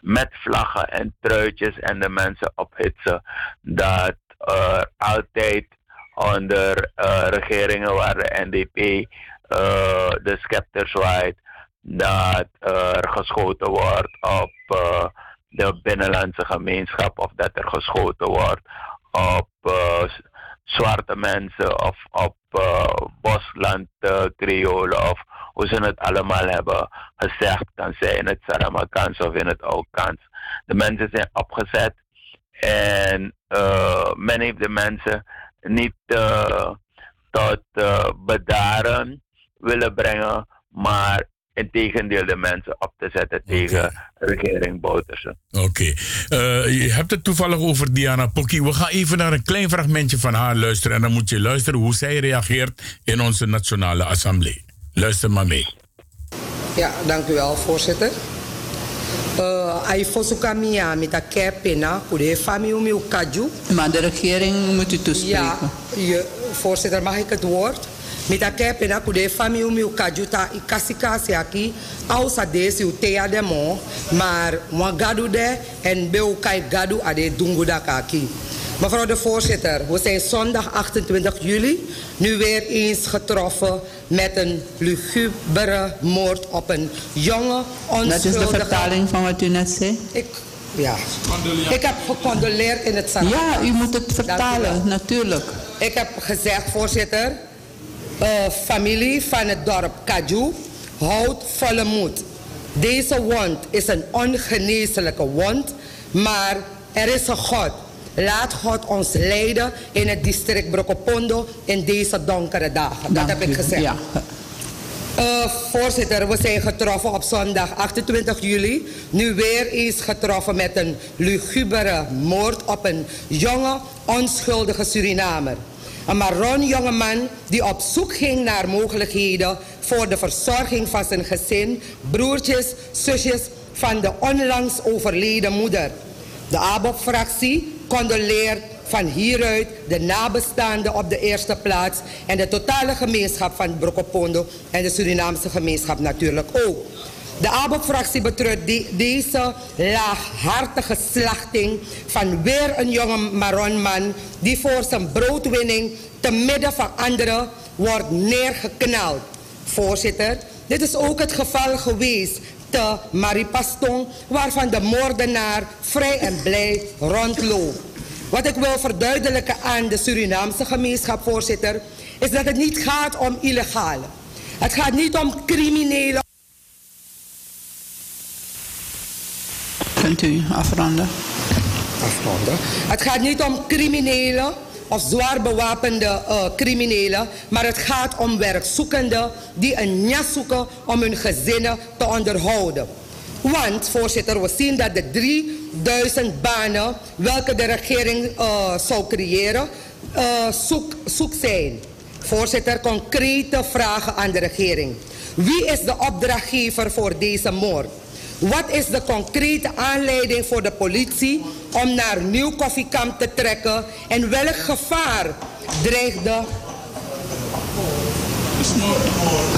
Met vlaggen en truitjes en de mensen ophitsen dat er altijd onder eh, regeringen waar de NDP eh, de scepter zwaait, dat er geschoten wordt op de binnenlandse gemeenschap of dat er geschoten wordt op eh, zwarte mensen of op uh, bosland uh, Creolen of hoe ze het allemaal hebben gezegd, kan zij in het Saramakans of in het Oudkans. De mensen zijn opgezet en uh, men heeft de mensen niet tot bedaren willen brengen, maar in tegendeel de mensen op te zetten tegen regering Bouterse.
Oké. Eh, je hebt het toevallig over Diana Pokki. We gaan even naar een klein fragmentje van haar luisteren. En dan moet je luisteren hoe zij reageert in onze Nationale Assemblée. Luister maar mee.
Ja, dank u wel, voorzitter. Ai fosuka mia met a kepena, kude fami umi ukaju.
Maar de regering moet u toespreken.
Ja, je, voorzitter, mag ik het woord? Met a kepena kude fami umi ukaju ta ikasikasi aki, ausa desi utea demo, maar mwa gadu de en beu kai gadu ade dunguda kaki. Mevrouw de voorzitter, we zijn zondag 28 juli nu weer eens getroffen met een lugubere moord op een jonge, onschuldige...
Dat is de vertaling van wat u net zei?
Ik, ja. Ik heb gecondoleerd in het Sarah.
Ja, u moet het vertalen, natuurlijk.
Ik heb gezegd, voorzitter, familie van het dorp Kaju, houdt volle moed. Deze wond is een ongeneeslijke wond, maar er is een God. Laat God ons leiden in het district Brokopondo in deze donkere dagen. Dat heb ik gezegd.
Ja.
Uh, voorzitter, we zijn getroffen op zondag 28 juli. Nu weer eens getroffen met een lugubere moord op een jonge, onschuldige Surinamer. Een Maron jongeman die op zoek ging naar mogelijkheden voor de verzorging van zijn gezin, broertjes, zusjes van de onlangs overleden moeder. De ABOP-fractie condoleert van hieruit de nabestaanden op de eerste plaats en de totale gemeenschap van Brokopondo en de Surinaamse gemeenschap natuurlijk ook. De ABOP-fractie betreurt de, deze laaghartige slachting van weer een jonge Maronman die voor zijn broodwinning te midden van anderen wordt neergeknald. Voorzitter, dit is ook het geval geweest te Maripaston, waarvan de moordenaar vrij en blij rondloopt. Wat ik wil verduidelijken aan de Surinaamse gemeenschap, voorzitter, is dat het niet gaat om illegale. Het gaat niet om criminelen.
Kunt u afronden?
Het gaat niet om criminelen of zwaar bewapende uh, criminelen, maar het gaat om werkzoekenden die een jas zoeken om hun gezinnen te onderhouden. Want, voorzitter, we zien dat de 3000 banen welke de regering uh, zou creëren, uh, zoek, zoek zijn. Voorzitter, concrete vragen aan de regering. Wie is de opdrachtgever voor deze moord? Wat is de concrete aanleiding voor de politie om naar Nieuw Koffiekamp te trekken? En welk gevaar dreigde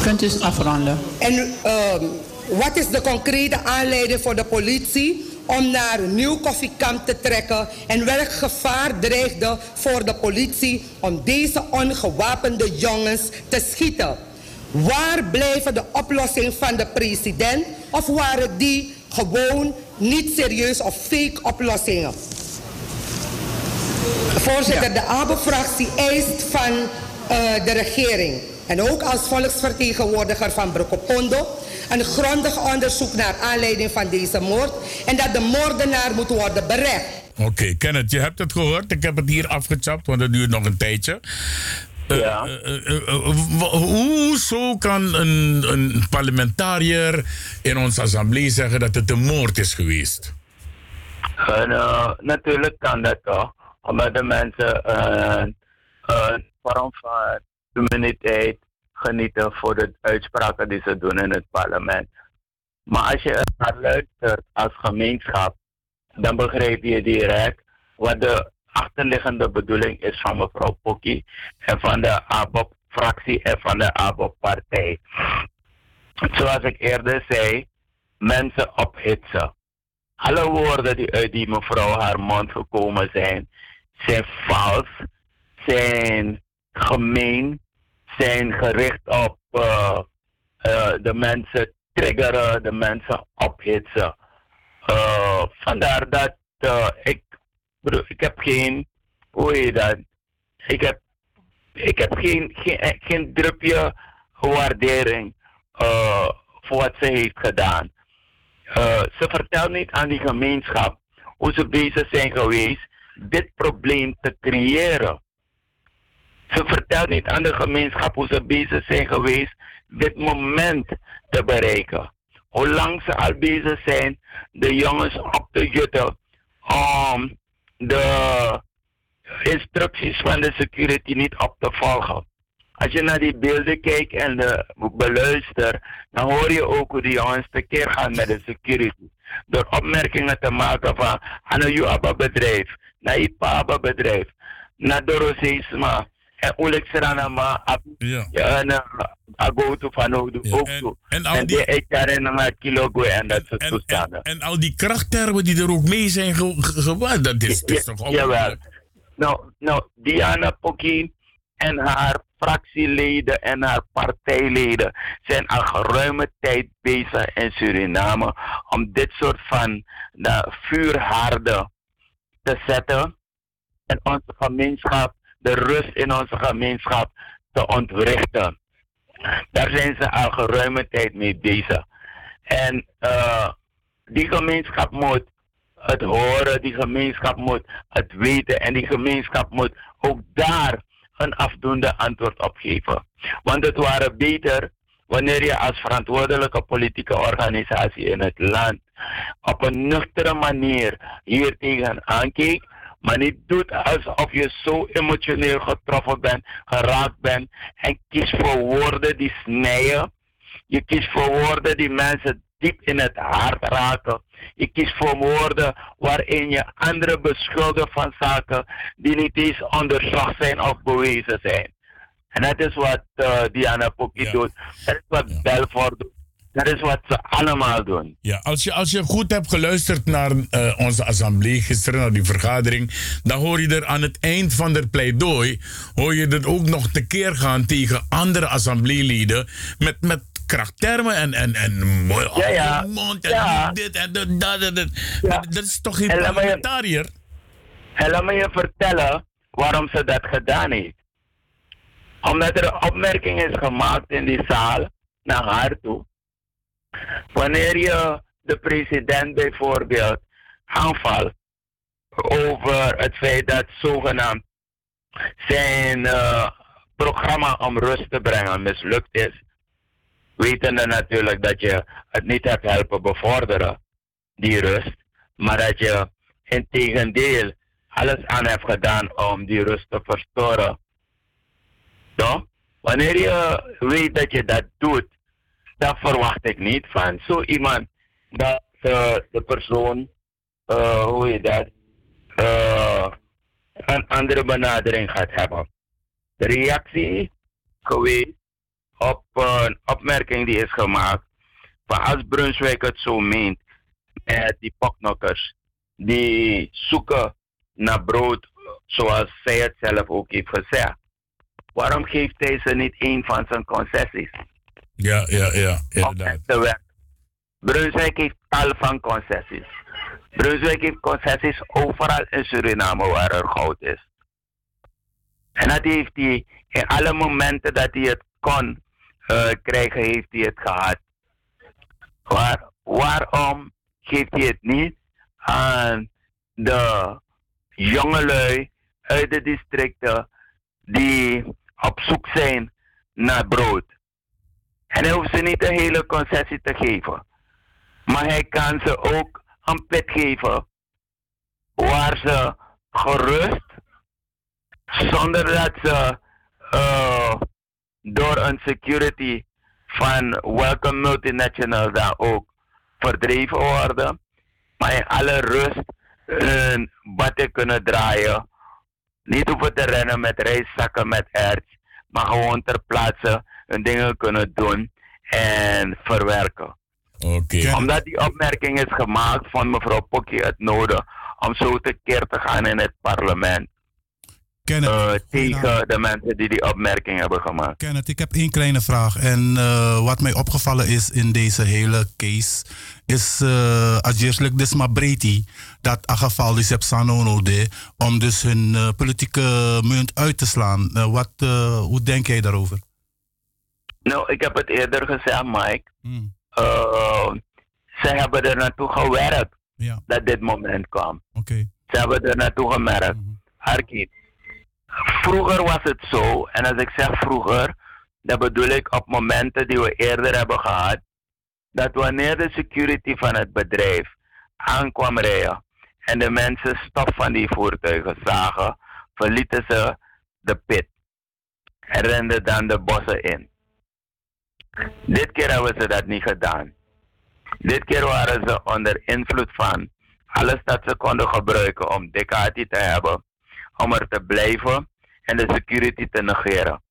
Kunt u afronden?
En ehm, wat is de concrete aanleiding voor de politie om naar Nieuw Koffiekamp te trekken? En welk gevaar dreigde voor de politie om deze ongewapende jongens te schieten? Waar blijven de oplossingen van de president? Of waren die gewoon niet serieus of fake oplossingen? Voorzitter, de ABO-fractie eist van eh, de regering en ook als volksvertegenwoordiger van Brokopondo een grondig onderzoek naar aanleiding van deze moord en dat de moordenaar moet worden berecht.
Oké, Kenneth, je hebt het gehoord. Ik heb het hier afgechapt, want het duurt nog een tijdje. Eh,
Ja.
eh, eh, hoezo kan een, een parlementariër in onze assemblee zeggen dat het een moord is geweest?
En, natuurlijk kan dat toch, omdat de mensen een vorm van humaniteit genieten voor de uitspraken die ze doen in het parlement. Maar als je naar luistert als gemeenschap, dan begrijp je direct wat de achterliggende bedoeling is van mevrouw Pokkie en van de ABOP-fractie en van de ABOP-partij. Zoals ik eerder zei, mensen ophitsen. Alle woorden die uit die mevrouw haar mond gekomen zijn, zijn vals, zijn gemeen, zijn gericht op eh, eh, de mensen triggeren, de mensen ophitsen. Eh, vandaar dat ik, ik heb geen, hoe heet dat? Ik heb, ik heb geen, geen, eh, geen drupje waardering eh, voor wat ze heeft gedaan. Eh, ze vertelt niet aan die gemeenschap hoe ze bezig zijn geweest dit probleem te creëren. Ze vertelt niet aan de gemeenschap hoe ze bezig zijn geweest dit moment te bereiken. Hoe lang ze al bezig zijn de jongens op te jutten om de instructies van de security niet op te volgen. Als je naar die beelden kijkt en de beluistert, dan hoor je ook hoe die jongens tekeer gaan met de security. Door opmerkingen te maken van, een Juaba bedrijf, naar Ipaba bedrijf, naar Doroseisma, en Oleg Seranama,
ja.
en Agoto van ook zo.
En al die-
die Echaren en Kilogo en dat soort toestanden.
En al die krachttermen die er ook mee zijn ge- ge- gewaard, dat is, toch
Jawel.
onmogelijk?
Nou, nou, Diana Pokkie en haar fractieleden en haar partijleden zijn al geruime tijd bezig in Suriname om dit soort van de vuurhaarden te zetten en onze gemeenschap, de rust in onze gemeenschap te ontwrichten. Daar zijn ze al geruime tijd mee bezig. En eh, die gemeenschap moet het horen, die gemeenschap moet het weten en die gemeenschap moet ook daar een afdoende antwoord op geven. Want het waren beter wanneer je als verantwoordelijke politieke organisatie in het land op een nuchtere manier hier tegen aankeek, maar niet doet alsof je zo emotioneel getroffen bent, geraakt bent en kiest voor woorden die snijden. Je kiest voor woorden die mensen diep in het hart raken. Je kiest voor woorden waarin je anderen beschuldigt van zaken die niet eens onderzocht zijn of bewezen zijn. En dat is wat eh, Diana Pokkie doet. Dat is wat Belfort doet. Dat is wat ze allemaal doen.
Ja, als je, als je goed hebt geluisterd naar eh, onze assemblee gisteren, naar die vergadering, dan hoor je er aan het eind van de pleidooi, hoor je er ook nog tekeer gaan tegen andere assembleeleden met, met krachttermen en, en, en mooi
Ja, ja.
oh, mond en
Ja.
dit en dat, dat, dat, dat. Dat is toch geen
En
parlementariër?
En laat me je vertellen waarom ze dat gedaan heeft. Omdat er een opmerking is gemaakt in die zaal naar haar toe. Wanneer je de president bijvoorbeeld aanvalt over het feit dat zogenaamd zijn eh, programma om rust te brengen mislukt is, wetende natuurlijk dat je het niet hebt helpen bevorderen, die rust, maar dat je in tegendeel alles aan hebt gedaan om die rust te verstoren. Toch? Wanneer je weet dat je dat doet, dat verwacht ik niet van zo iemand dat eh, de persoon, eh, hoe heet dat, eh, een andere benadering gaat hebben. De reactie geweest op een opmerking die is gemaakt van als Brunswijk het zo meent met die poknokkers die zoeken naar brood zoals zij het zelf ook heeft gezegd. Waarom geeft hij ze niet een van zijn concessies?
Ja, ja, ja, inderdaad.
heeft tal van concessies. Brunswijk heeft concessies overal in Suriname waar er goud is. En dat heeft hij in alle momenten dat hij het kon eh, krijgen, heeft hij het gehad. Waar, waarom geeft hij het niet aan de jongelui uit de districten die op zoek zijn naar brood? En hij hoeft ze niet een hele concessie te geven. Maar hij kan ze ook een pit geven waar ze gerust, zonder dat ze eh, door een security van welke multinational dan ook verdreven worden, maar in alle rust hun batten kunnen draaien. Niet hoeven te rennen met reiszakken met erts, maar gewoon ter plaatse hun dingen kunnen doen en verwerken.
Oké.
Omdat die opmerking is gemaakt van mevrouw Pokkie het nodig om zo tekeer te gaan in het parlement. Eh, tegen de mensen die die opmerking hebben gemaakt.
Kenneth, ik heb één kleine vraag. En eh, wat mij opgevallen is in deze hele case, is uh, Adjerselijk Desma Breti, dat aangeval is op Sanono de, om dus hun uh, politieke munt uit te slaan. Uh, wat, hoe denk jij daarover?
Nou, ik heb het eerder gezegd, Mike. Hmm. ze hebben er naartoe gewerkt
ja.
dat dit moment kwam.
Okay.
Ze hebben er naartoe gemerkt. Mm -hmm. Vroeger was het zo, en als ik zeg vroeger, dan bedoel ik op momenten die we eerder hebben gehad, dat wanneer de security van het bedrijf aankwam rijden en de mensen stof van die voertuigen zagen, verlieten ze de pit en renden dan de bossen in. Dit keer hebben ze dat niet gedaan. Dit keer waren ze onder invloed van alles dat ze konden gebruiken om Dekati te hebben, om er te blijven en de security te negeren.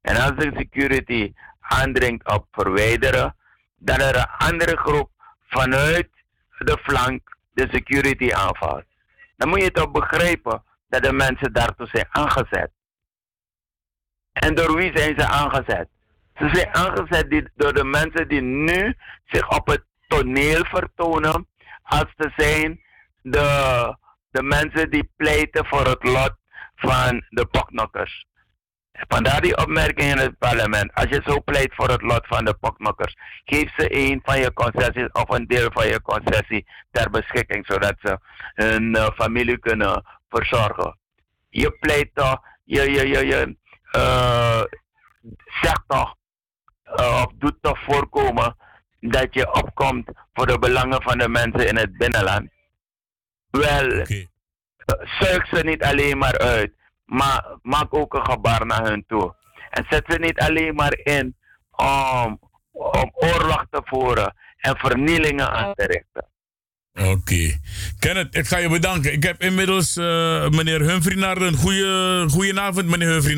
En als de security aandringt op verwijderen, dan er een andere groep vanuit de flank de security aanvalt. Dan moet je toch begrijpen dat de mensen daartoe zijn aangezet. En door wie zijn ze aangezet? Ze zijn aangezet door de mensen die nu zich op het toneel vertonen als te zijn de, de mensen die pleiten voor het lot van de poknokkers. Vandaar die opmerking in het parlement. Als je zo pleit voor het lot van de poknokkers, geef ze een van je concessies of een deel van je concessie ter beschikking, zodat ze hun uh, familie kunnen verzorgen. Je pleit toch, je, je, je, je uh, zegt toch, of doet toch voorkomen dat je opkomt voor de belangen van de mensen in het binnenland. Wel, okay. zuig ze niet alleen maar uit, maar maak ook een gebaar naar hun toe. En zet ze niet alleen maar in om, om oorlog te voeren en vernielingen aan te richten.
Oké. Okay. Kenneth, ik ga je bedanken. Ik heb inmiddels uh, meneer Humphrey Naarden. Goeie, goedenavond, meneer Humphrey.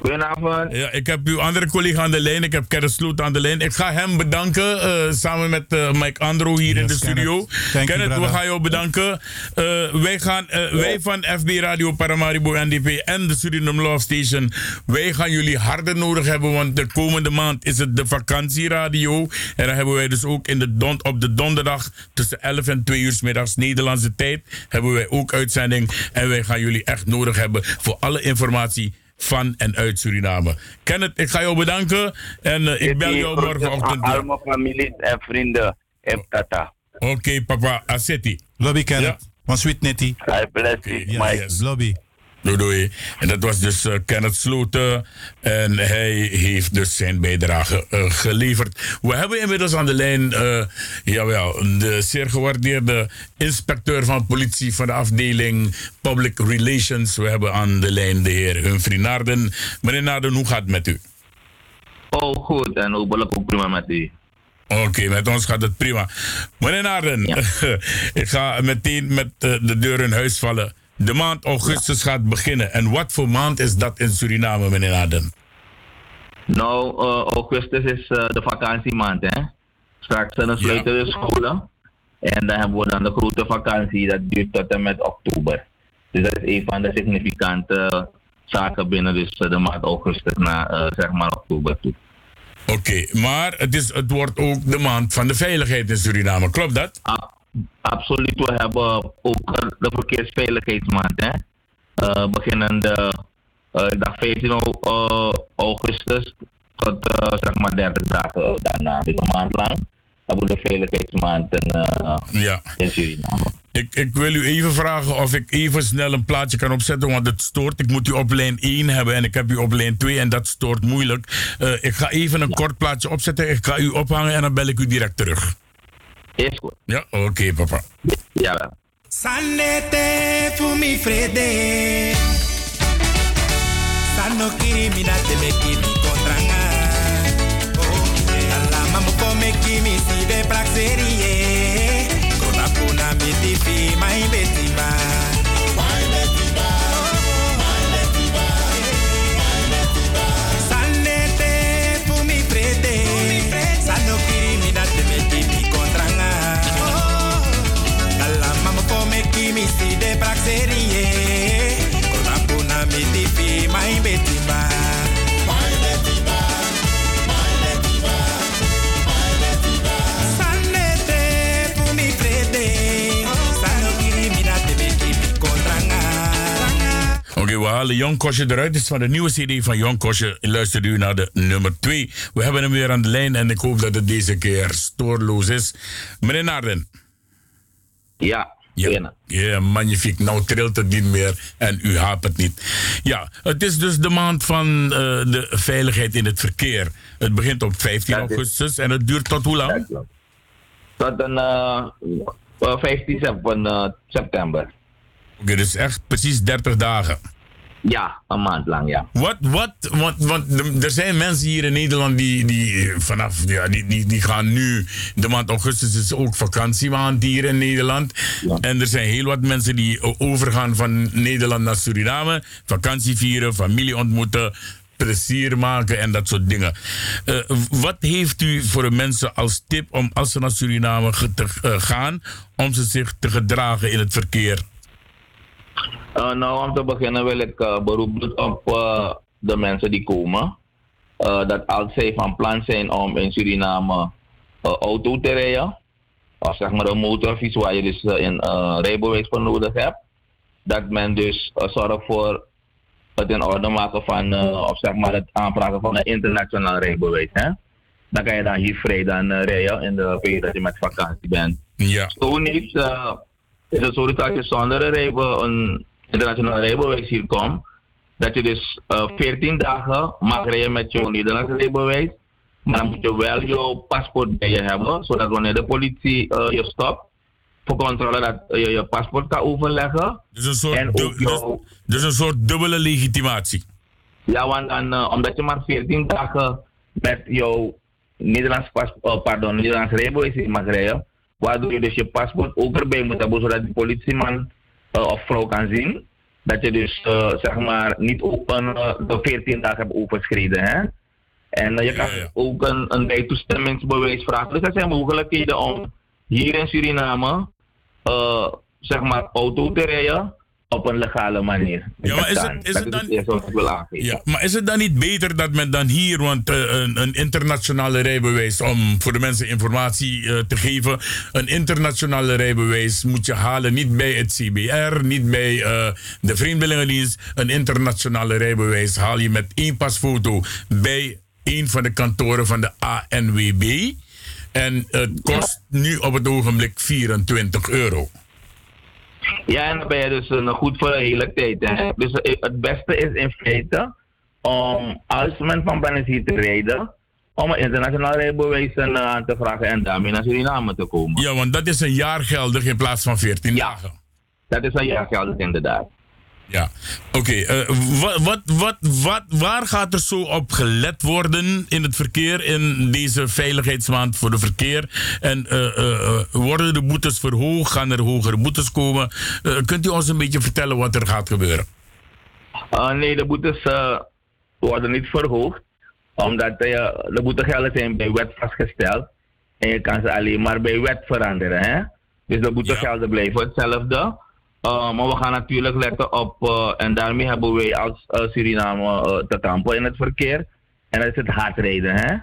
Goedenavond.
Ja, ik heb uw andere collega aan de lijn. Ik heb Kenneth Sloot aan de lijn. Ik ga hem bedanken. Uh, samen met uh, Mike Andro hier yes, in de studio.
Kenneth,
Kenneth
you,
we gaan jou bedanken. Uh, wij, gaan, wij van FB Radio Paramaribo NDP en de Suriname Love Station. Wij gaan jullie harder nodig hebben. Want de komende maand is het de vakantieradio. En dan hebben wij dus ook in de don, op de donderdag tussen 11 en 2 uur s middags Nederlandse tijd. Hebben wij ook uitzending. En wij gaan jullie echt nodig hebben voor alle informatie van en uit Suriname. Kenneth, ik ga jou bedanken en uh, ik bel jou morgenochtend.
Mijn familie en vrienden en tata.
Oké, okay, papa, Aseti.
Lobby Kenneth. Ja. Van Sweet.
I bless you,
okay, yes, Lobby.
Doei, doei. En dat was dus uh, Kenneth Sloten. En hij heeft dus zijn bijdrage uh, geleverd. We hebben inmiddels aan de lijn, uh, jawel, de zeer gewaardeerde inspecteur van politie van de afdeling Public Relations. We hebben aan de lijn de heer Humphrey Naarden. Meneer Naarden, hoe gaat het met u?
Oh, goed. En hopelijk ook prima met u.
Oké, met ons gaat het prima. Meneer Naarden, ik ga meteen met eh, de deur in huis vallen. De maand augustus gaat beginnen. En wat voor maand is dat in Suriname, meneer Naarden?
Nou, eh, augustus is eh, de vakantiemaand, hè. Straks dan sluiten de scholen. En dan hebben we dan de grote vakantie, dat duurt tot en met oktober. Dus dat is een van de significante zaken binnen dus, eh, de maand augustus naar eh, zeg maar oktober toe.
Oké, maar het, is, het wordt ook de maand van de veiligheid in Suriname, klopt dat?
Absoluut, we hebben ook eh, de verkeersveiligheidsmaand, hè. Eh, beginnende eh, dag 15 au- eh, augustus tot zeg maar 30 dagen daarna, dus een maand lang. hebben we de veiligheidsmaand in,
Ja.
in Suriname.
Ik, ik wil u even vragen of ik even snel een plaatje kan opzetten, want het stoort. Ik moet u op lijn 1 hebben en ik heb u op lijn 2 en dat stoort moeilijk. Ik ga even een kort plaatje opzetten. Ik ga u ophangen en dan bel ik u direct terug.
Is goed.
Ja, oké papa.
Ja.
Sanete fumi frede Sano kiri mina te me kimi kontranga Oh, ala mamu po me kimi si de praxerie Kona puna mi tifi mai betima Con la puna mi tipi mai betima Mai betima Mai Sanete fu mi frede Sano kiri mi na te kontranga
Oké, we halen Jon Kosje eruit. Dit is van de nieuwe CD van Jon Kosje. Luister u naar de nummer 2. We hebben hem weer aan de lijn en ik hoop dat het deze keer stoorloos is. Meneer Naarden.
Ja.
Ja, ja, magnifiek. Nou trilt het niet meer en u haapt het niet. Ja, het is dus de maand van eh, de veiligheid in het verkeer. Het begint op 15 augustus en het duurt tot hoe lang?
Tot een eh, eh, 15 sep- van, eh, september.
Oké, dus echt precies 30 dagen.
Ja, een maand lang, ja.
Wat, wat, want, er zijn mensen hier in Nederland die, die vanaf, ja, die, die, die gaan nu, de maand augustus is ook vakantiemaand hier in Nederland. En er zijn heel wat mensen die overgaan van Nederland naar Suriname, vakantie vieren, familie ontmoeten, plezier maken en dat soort dingen. Eh, wat heeft u voor de mensen als tip om als ze naar Suriname te eh, gaan, om ze zich te gedragen in het verkeer?
Eh, nou, om te beginnen wil ik eh, beroep doen op eh, de mensen die komen. Eh, dat als zij van plan zijn om in Suriname auto te rijden, of zeg maar een motorfiets waar je dus een rijbewijs voor nodig hebt, dat men dus zorgt voor het in orde maken van, of zeg maar het aanvragen van een internationaal rijbewijs. Hè? Dan kan je dan hier vrij dan rijden in de periode dat je met vakantie bent.
Ja.
Zo niet is het zo dat je zonder een, internationaal rijbewijs hier komt, dat je dus eh 14 dagen mag rijden met je Nederlandse rijbewijs. Maar dan moet je wel je paspoort bij je hebben, zodat wanneer de politie eh, je stopt, voor controle dat je je paspoort kan overleggen.
Dus een soort,
En ook
dus, dus een soort dubbele legitimatie.
Ja, want dan, eh, omdat je maar 14 dagen met jouw Nederlands paspoort, oh, pardon, Nederlands rijbewijs mag rijden, waardoor je dus je paspoort ook erbij moet hebben, zodat de politieman eh, of vrouw kan zien dat je dus eh, zeg maar niet ook een, eh, de 14 dagen hebt overschreden. Hè? En eh, je kan ook een, een bijtoestemmingsbewijs vragen. Dus dat zijn mogelijkheden om hier in Suriname zeg maar auto te rijden op een legale manier.
Ja, maar is het- is het
aangeven.
Ja, maar is het dan niet beter dat men dan hier, want eh, een, een internationale rijbewijs, om voor de mensen informatie eh, te geven, een internationale rijbewijs moet je halen niet bij het CBR, niet bij eh, de Vreemdelingendienst. Een internationale rijbewijs haal je met één pasfoto bij een van de kantoren van de ANWB. En het kost nu op het ogenblik 24 euro.
Ja, en dan ben je dus eh, goed voor de hele tijd. Hè? Dus eh, het beste is in feite om, als men van plan is hier te rijden, om een internationaal rijbewijs eh, aan te vragen en daarmee naar Suriname te komen.
Ja, want dat is een jaar geldig in plaats van 14 dagen.
Dat is een jaar geldig inderdaad.
Ja, oké. eh, wat, wat, wat, wat, waar gaat er zo op gelet worden in het verkeer in deze veiligheidsmaand voor de verkeer? En eh, eh, worden de boetes verhoogd? Gaan er hogere boetes komen? Kunt u ons een beetje vertellen wat er gaat gebeuren?
Uh, nee, de boetes worden niet verhoogd. Omdat de boetegelden zijn bij wet vastgesteld. En je kan ze alleen maar bij wet veranderen. Hè? Dus de boetegelden blijven hetzelfde. Uh, maar we gaan natuurlijk letten op, uh, en daarmee hebben wij als uh, Suriname te kampen in het verkeer. En dat is het hardrijden. Hè?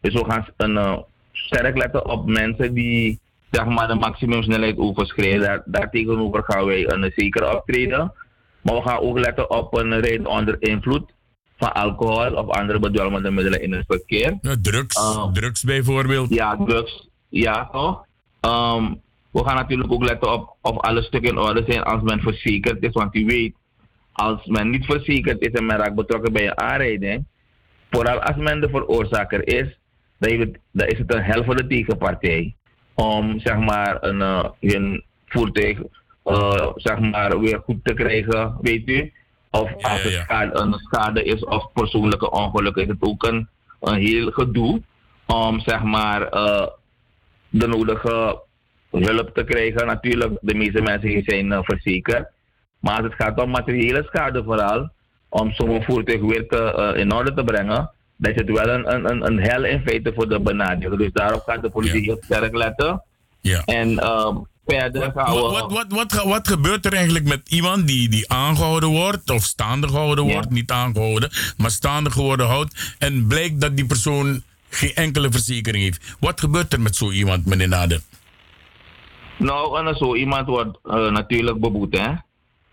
Dus we gaan een, sterk letten op mensen die zeg maar, de maximumsnelheid overschrijden. Daar, daartegenover gaan wij een zeker optreden. Maar we gaan ook letten op een rijden onder invloed van alcohol of andere bedwelmende middelen in het verkeer.
Ja, drugs, drugs bijvoorbeeld.
Ja, drugs. Ja, toch? Ehm, we gaan natuurlijk ook letten op of alle stukken in orde zijn als men verzekerd is. Want u weet, als men niet verzekerd is en men raakt betrokken bij een aanrijding, vooral als men de veroorzaker is, dan, is het een hel voor de tegenpartij. Om zeg maar een, hun voertuig eh, zeg maar weer goed te krijgen, weet u. Of als het schade, een schade is of persoonlijke ongeluk, is het ook een, een heel gedoe om zeg maar eh, de nodige hulp te krijgen. Natuurlijk, de meeste mensen zijn eh, verzekerd. Maar als het gaat om materiële schade vooral, om zo'n voertuig weer te, eh, in orde te brengen, dan is het wel een, een, een, een hel in feite voor de benadeelde. Dus daarop gaat de politie heel sterk letten.
Ja.
En ehm, verder gaan we...
Wat, wat, wat, wat gebeurt er eigenlijk met iemand die, die aangehouden wordt of staande gehouden wordt, niet aangehouden, maar staande geworden houdt en blijkt dat die persoon geen enkele verzekering heeft? Wat gebeurt er met zo iemand, meneer Nader?
Nou, en zo iemand wordt eh, natuurlijk beboet, hè.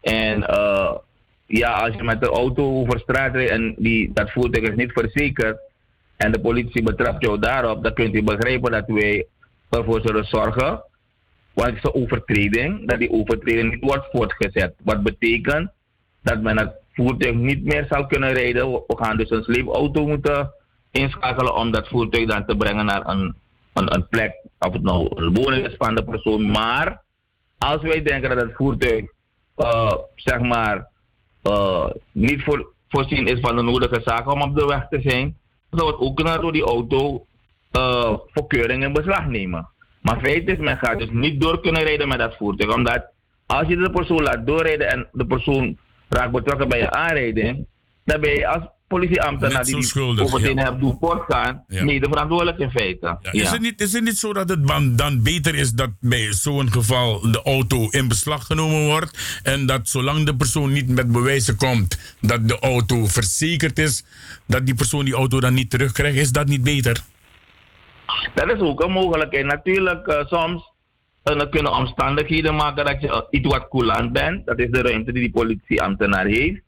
En eh, ja, als je met de auto over straat rijdt en die, dat voertuig is niet verzekerd en de politie betrapt jou daarop, dan kunt u begrijpen dat wij ervoor zullen zorgen, want het is een overtreding, dat die overtreding niet wordt voortgezet. Wat betekent dat men het voertuig niet meer zal kunnen rijden. We gaan dus een sleepauto moeten inschakelen om dat voertuig dan te brengen naar een, een, een plek, of het nou een woning is van de persoon. Maar als wij denken dat het voertuig, eh, zeg maar, eh, niet voor, voorzien is van de nodige zaken om op de weg te zijn, dan zou het ook kunnen door die auto eh voor keuring in beslag nemen. Maar feit is, men gaat dus niet door kunnen rijden met dat voertuig. Omdat als je de persoon laat doorrijden en de persoon raakt betrokken bij een aanrijding, dan ben je als politieambtenaar die overtreding
ja.
hebt doen voortgaan,
Ja.
mede verantwoordelijk in feite.
Ja, Is, het niet, is het niet zo dat het dan, beter is dat bij zo'n geval de auto in beslag genomen wordt en dat zolang de persoon niet met bewijzen komt dat de auto verzekerd is, dat die persoon die auto dan niet terugkrijgt? Is dat niet beter?
Dat is ook een mogelijkheid. Natuurlijk, eh, soms eh, kunnen omstandigheden maken dat je eh, iets wat coulant bent. Dat is de ruimte die die politieambtenaar heeft.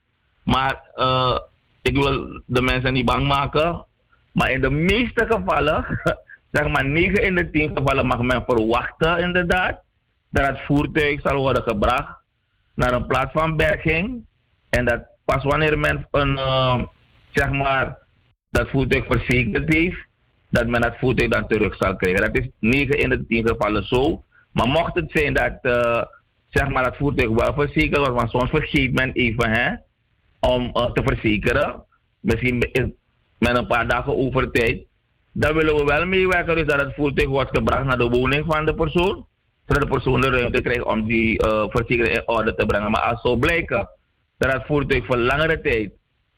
Maar eh, ik wil de mensen niet bang maken. Maar in de meeste gevallen, zeg maar 9 in de 10 gevallen, mag men verwachten inderdaad dat het voertuig zal worden gebracht naar een plaats van berging. En dat pas wanneer men een, eh, zeg maar, dat voertuig verzekerd heeft, dat men het voertuig dan terug zal krijgen. Dat is 9 in de 10 gevallen zo. Maar mocht het zijn dat eh, zeg maar het voertuig wel verzekerd wordt, want soms vergeet men even hè, om eh, te verzekeren. Misschien is met een paar dagen over tijd. Dan willen we wel meewerken dus dat het voertuig wordt gebracht naar de woning van de persoon. Zodat de persoon de ruimte krijgt om die eh, verzekering in orde te brengen. Maar als zo blijken dat het voertuig voor langere tijd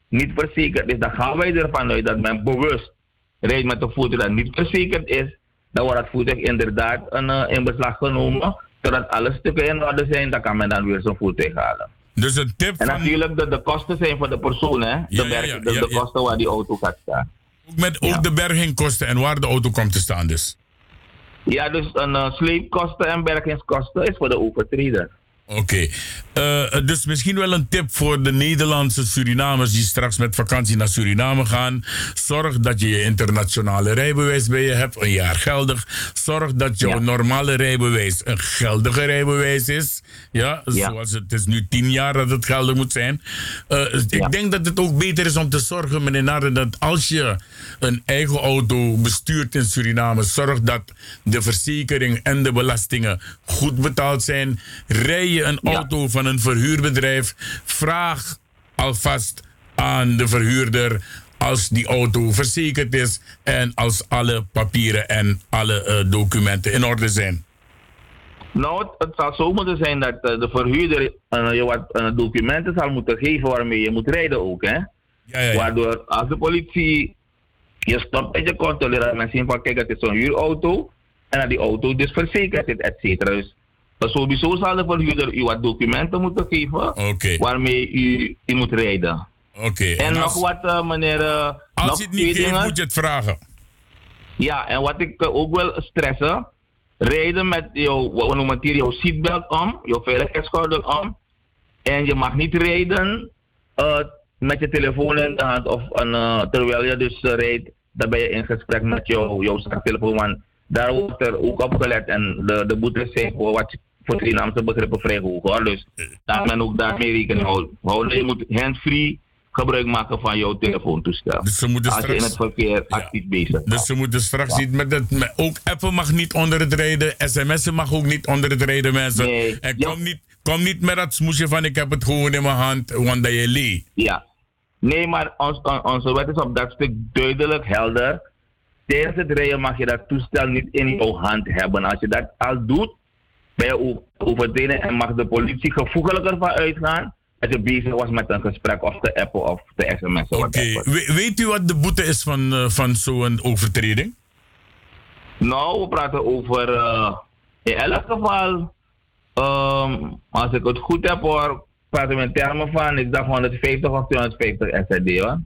niet verzekerd is, dan gaan wij ervan uit dat men bewust rijdt met een voertuig dat niet verzekerd is. Dan wordt het voertuig inderdaad een, eh, in beslag genomen. Zodat alle stukken in orde zijn, dan kan men dan weer zo'n voertuig halen.
Dus een tip
En natuurlijk, de, de kosten zijn voor de persoon, hè? De,
Ja, ja,
berg- de, kosten waar die auto gaat staan.
Ook met ook de bergingkosten en waar de auto komt te staan dus.
Ja, dus een uh, sleepkosten en bergingskosten is voor de overtreder.
Oké, Eh, dus misschien wel een tip voor de Nederlandse Surinamers die straks met vakantie naar Suriname gaan. Zorg dat je je internationale rijbewijs bij je hebt, een jaar geldig. Zorg dat jouw normale rijbewijs een geldige rijbewijs is. Ja,
Ja.
zoals het is nu tien jaar dat het geldig moet zijn. Eh, Ik denk dat het ook beter is om te zorgen, meneer dat als je een eigen auto bestuurt in Suriname, zorg dat de verzekering en de belastingen goed betaald zijn. Rij je je een auto van een verhuurbedrijf, vraag alvast aan de verhuurder als die auto verzekerd is en als alle papieren en alle eh, documenten in orde zijn.
Nou, het, het zal zo moeten zijn dat eh, de verhuurder eh, je wat eh, documenten zal moeten geven waarmee je moet rijden ook, hè? Waardoor als de politie je stopt en je controleert, men zien van kijk, het is zo'n huurauto en dat die auto dus verzekerd is, et cetera. Dus maar sowieso zal de verhuurder u wat documenten moeten geven waarmee u, u moet rijden.
Oké.
En, nog
als-
wat, eh, meneer. eh,
Als je het niet geeft, moet je het vragen.
Ja, en wat ik eh, ook wil stressen, rijden met jouw, we noemen het hier, jouw seatbelt om, jouw veiligheidsgordel om. En je mag niet rijden met je telefoon in de hand of een, terwijl je dus rijdt, dan ben je in gesprek met jouw, jouw telefoon. Want daar wordt er ook op gelet en de, de boetes zijn voor wat voor Surinaamse begrippen vrij hoog hoor. Dus daar men ook daarmee rekening houden. Je moet hands-free gebruik maken van jouw telefoontoestel.
Dus ze moeten
als je in
straks-
het verkeer actief bezig bent.
Dus ze moeten straks niet met het. met- ook appen mag niet onder het rijden. sms'en mag ook niet onder het rijden, mensen. en kom, niet, kom niet met dat smoesje van ik heb het gewoon in mijn hand, want dat je lee.
Ja. Nee, maar ons, on- onze wet is op dat stuk duidelijk helder. Tijdens het rijden mag je dat toestel niet in jouw hand hebben. Als je dat al doet, ben je o- overtreden en mag de politie gevoegelijker van uitgaan als je bezig was met een gesprek of te appen of te sms'en.
Oké, we- weet u wat de boete is van, eh, van zo'n overtreding?
Nou, we praten over eh, in elk geval, ehm, als ik het goed heb hoor, praten we in termen van, ik dacht 150 of 250 SRD hoor.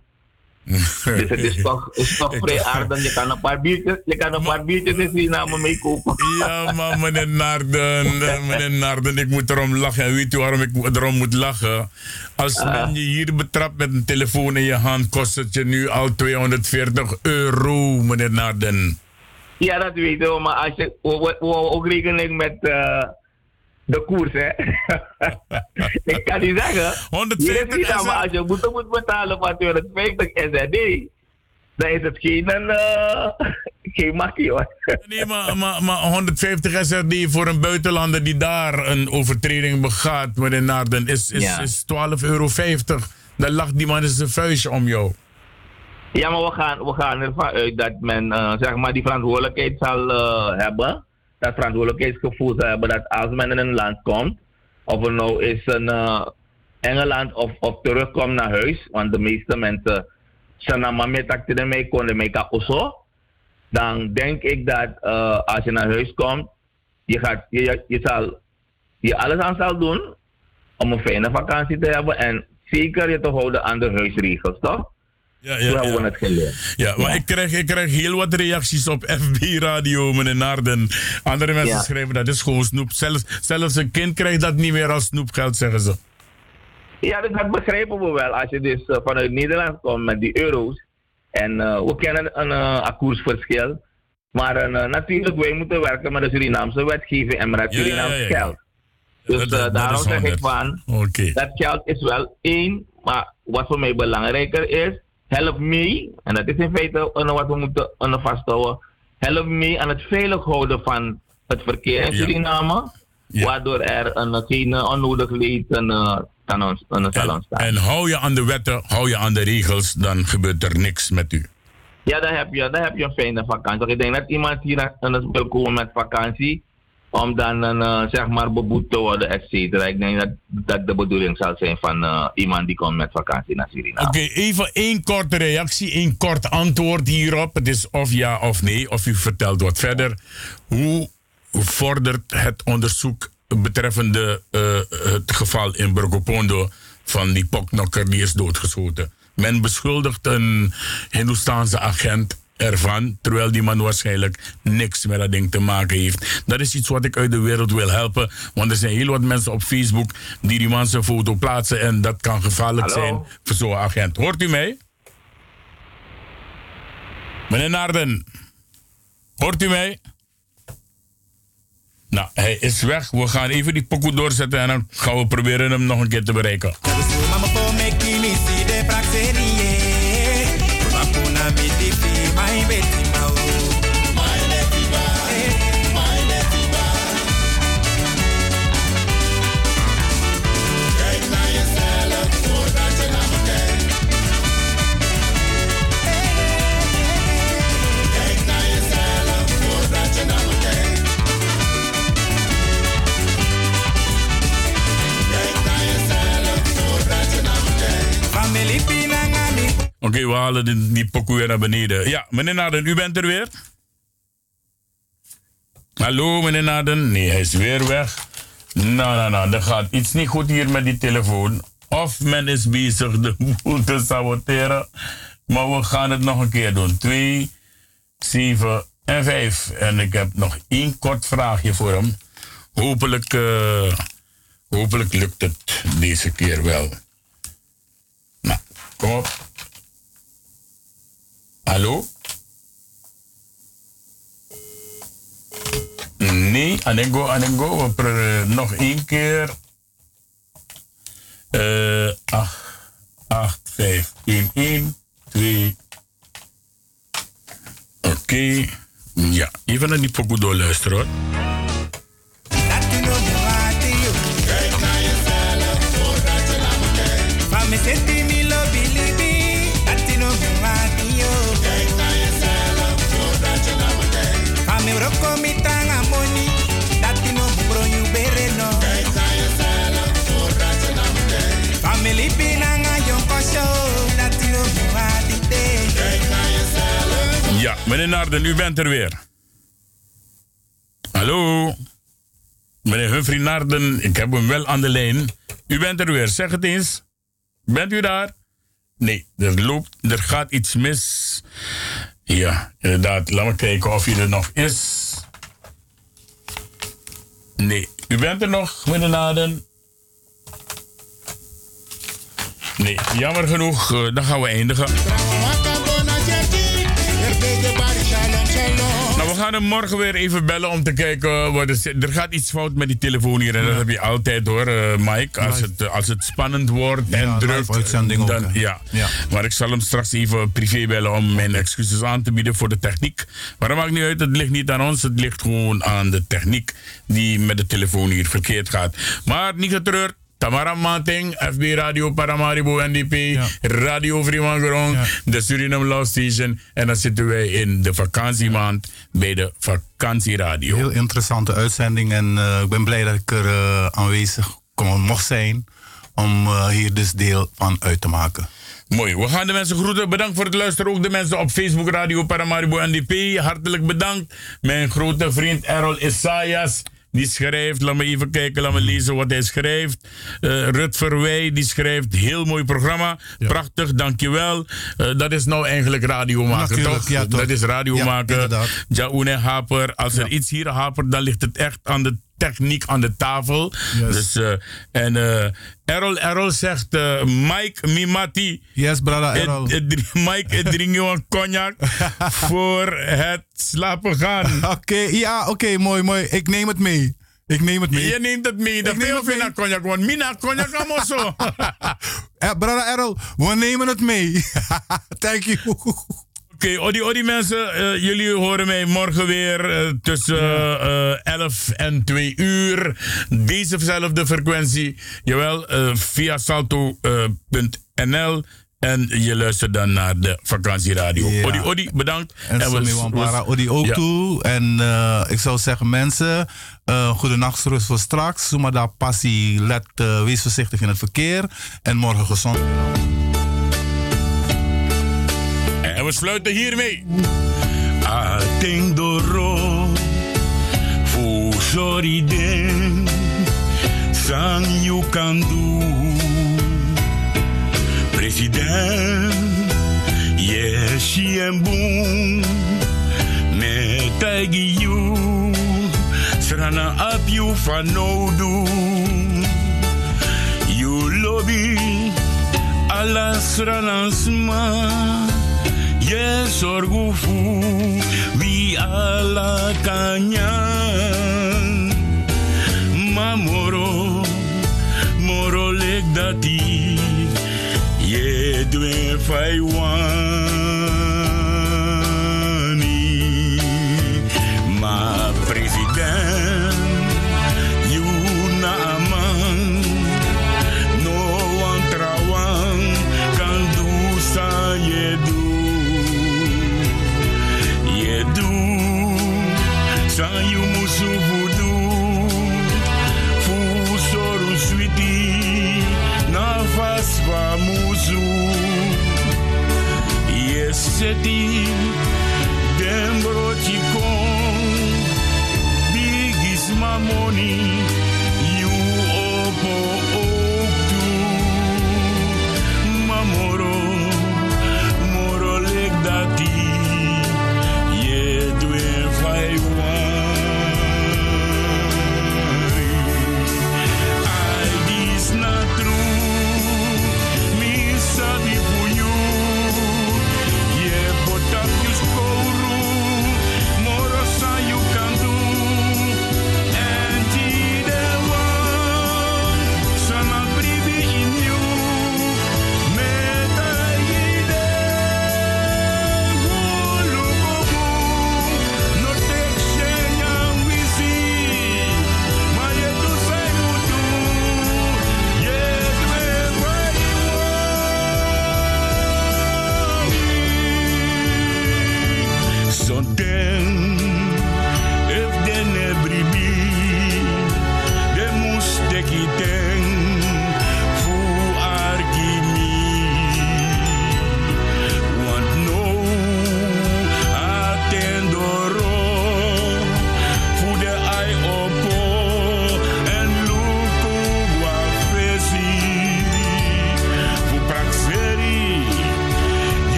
Dus het is toch, is toch vrij aardig. Je kan een paar biertjes, je kan een paar biertjes in Suriname meekopen.
Ja, maar meneer Narden, eh, meneer Narden, ik moet erom lachen. En weet u waarom ik erom moet lachen? Als men je hier betrapt met een telefoon in je hand, kost het je nu al 240 euro, meneer Narden.
Ja, dat weten we, maar als je, we, we, we houden ook rekening met eh, de koers, hè. ik kan niet zeggen.
150
Hier is niet, maar als je boete moet betalen van 250 SRD, dan is het geen, uh, geen makkie hoor.
Nee, maar, maar, maar 150 SRD voor een buitenlander die daar een overtreding begaat, meneer Narden, is, is,
Ja.
is 12,50 euro. Dan lacht die man eens een vuistje om jou.
Ja, maar we gaan, we gaan ervan uit dat men eh, zeg maar die verantwoordelijkheid zal eh, hebben. Dat verantwoordelijkheidsgevoel zal hebben dat als men in een land komt, of er nou is een eh, Engeland of, of terugkomt naar huis, want de meeste mensen zijn naar mama mee konden mee zo. Dan denk ik dat eh, als je naar huis komt, je, gaat, je, je zal je alles aan zal doen om een fijne vakantie te hebben en zeker je te houden aan de huisregels, toch?
Ja,
Zo hebben we het geleerd.
Ja, maar ik, krijg, ik krijg heel wat reacties op FB Radio, meneer Narden. Andere mensen
Ja.
schrijven dat is gewoon snoep. Zelfs, zelfs een kind krijgt dat niet meer als snoepgeld, zeggen ze.
Ja, dus dat begrijpen we wel. Als je dus eh, vanuit Nederland komt met die euro's. En eh, we kennen een uh, koersverschil. Maar natuurlijk, wij moeten werken met de Surinaamse wetgeving en met het
Ja, ja,
Surinaams
ja, ja.
geld. Dus
Dat- dat- dat
daarom zeg ik
100.
van, dat geld is wel één. Maar wat voor mij belangrijker is, help mee. En dat is in feite wat we moeten vasthouden. Help mee aan het veilig houden van het verkeer in
Ja.
Suriname. Waardoor er een, geen eh, onnodig leed eh, kan ons, een, zal ontstaan.
En hou je aan de wetten, hou je aan de regels, dan gebeurt er niks met u.
Ja, dan heb je, dan heb je een fijne vakantie. Ik denk dat iemand hier naar- naar wil komen met vakantie. Om dan een, eh, zeg maar beboet te worden, et cetera. Ik denk dat dat de bedoeling zal zijn van eh, iemand die komt met vakantie naar Suriname.
Oké, even één korte reactie, één kort antwoord hierop. Het is of ja of nee, of u vertelt wat verder. Hoe vordert het onderzoek betreffende het geval in Burgopondo van die poknokker die is doodgeschoten? Men beschuldigt een Hindoestaanse agent ervan, terwijl die man waarschijnlijk niks met dat ding te maken heeft. Dat is iets wat ik uit de wereld wil helpen, want er zijn heel wat mensen op Facebook die die man zijn foto plaatsen en dat kan gevaarlijk
Hallo?
zijn voor zo'n agent. Hoort u mij? Meneer Naarden, hoort u mij? Nou, hij is weg. We gaan even die pokoe doorzetten en dan gaan we proberen hem nog een keer te bereiken. Weer naar beneden. Ja, meneer Naden, u bent er weer? Hallo, meneer Naden? Nee, hij is weer weg. Nou, nou, nou, er gaat iets niet goed hier met die telefoon. Of men is bezig de boel te saboteren. Maar we gaan het nog een keer doen. 2, 7 en 5. En ik heb nog één kort vraagje voor hem. Hopelijk, eh, hopelijk lukt het deze keer wel. Nou, kom op. Hallo? Nee, Anengo, Anengo. We nog één keer. Eh 8, 8, 5, 1, 1, 2. Oké. Ja, even naar die pokoe doorluisteren hoor. Meneer Narden, u bent er weer. Hallo? Meneer Humphrey Narden, ik heb hem wel aan de lijn. U bent er weer, zeg het eens. Bent u daar? Nee, er, loopt, er gaat iets mis. Ja, inderdaad. Laat me kijken of hij er nog is. Nee, u bent er nog, meneer Naden. Nee, jammer genoeg. eh, dan gaan we eindigen. Gaan hem morgen weer even bellen om te kijken. Wat is, er gaat iets fout met die telefoon hier. En dat heb je altijd hoor, eh, Mike. Als het, eh, als het spannend wordt en
Ja,
druk.
live-uitzending ook,
dan, ja.
Ja.
Maar ik zal hem straks even privé bellen om mijn excuses aan te bieden voor de techniek. Maar dat maakt niet uit. Het ligt niet aan ons. Het ligt gewoon aan de techniek die met de telefoon hier verkeerd gaat. Maar niet getreurd. Tamara Manting, FB Radio Paramaribo NDP, Radio Fremangorong, de Suriname Law Station. En dan zitten wij in de vakantiemaand bij de vakantieradio.
Heel interessante uitzending en eh, ik ben blij dat ik er eh, aanwezig kon, mocht zijn om eh, hier dus deel van uit te maken.
Mooi, we gaan de mensen groeten. Bedankt voor het luisteren. Ook de mensen op Facebook Radio Paramaribo NDP. Hartelijk bedankt. Mijn grote vriend Errol Isaias. Die schrijft, laat me even kijken, laat me lezen wat hij schrijft. Eh Rut Verwij, die schrijft, heel mooi programma. Prachtig, dankjewel. Eh dat is nou eigenlijk radio maken, toch?
ja, toch.
Dat is radio
Ja,
maken.
inderdaad.
Jaoune Haper. Als er iets hier hapert, dan ligt het echt aan de techniek aan de tafel. Dus, eh, en eh Errol, Errol zegt, eh, Mike Mimati.
Yes, brother Errol.
Ik- ik Mike, ik drink je een cognac voor het slapen gaan.
Oké, ja, oké, mooi, mooi. Ik neem het mee. Ik neem het mee.
Je neemt het mee. Dat
Ik neem mee.
naar cognac, want mina cognac allemaal zo.
Brother Errol, we nemen het mee. Thank you.
Oké, Odi, Odi mensen, eh, jullie horen mij morgen weer eh, tussen eh 11 en 2 uur. Dezezelfde frequentie, jawel, via salto.nl. en je luistert dan naar de vakantieradio.
Ja.
Odi, Odi, bedankt.
En
we-
Sammy Wampara, Odi ook
Ja.
toe. En ik zou zeggen, mensen, uh, goede nachtrust voor straks. Sumada passie, let, wees voorzichtig in het verkeer. En morgen gezond.
We sluiten hiermee. Ating doro, fu sorry den, sang you can do. President, yes, she and boom, me tagi you, srana no do. You lobby, alas ralansma. Yes, orgufu, vi a la caña. Mamoro, moro lek dati, ye dwe fai wani. o voodoo. Fusoru suidi Nafas vamuzu Yesedi Dembro tikon Bigis mamoni.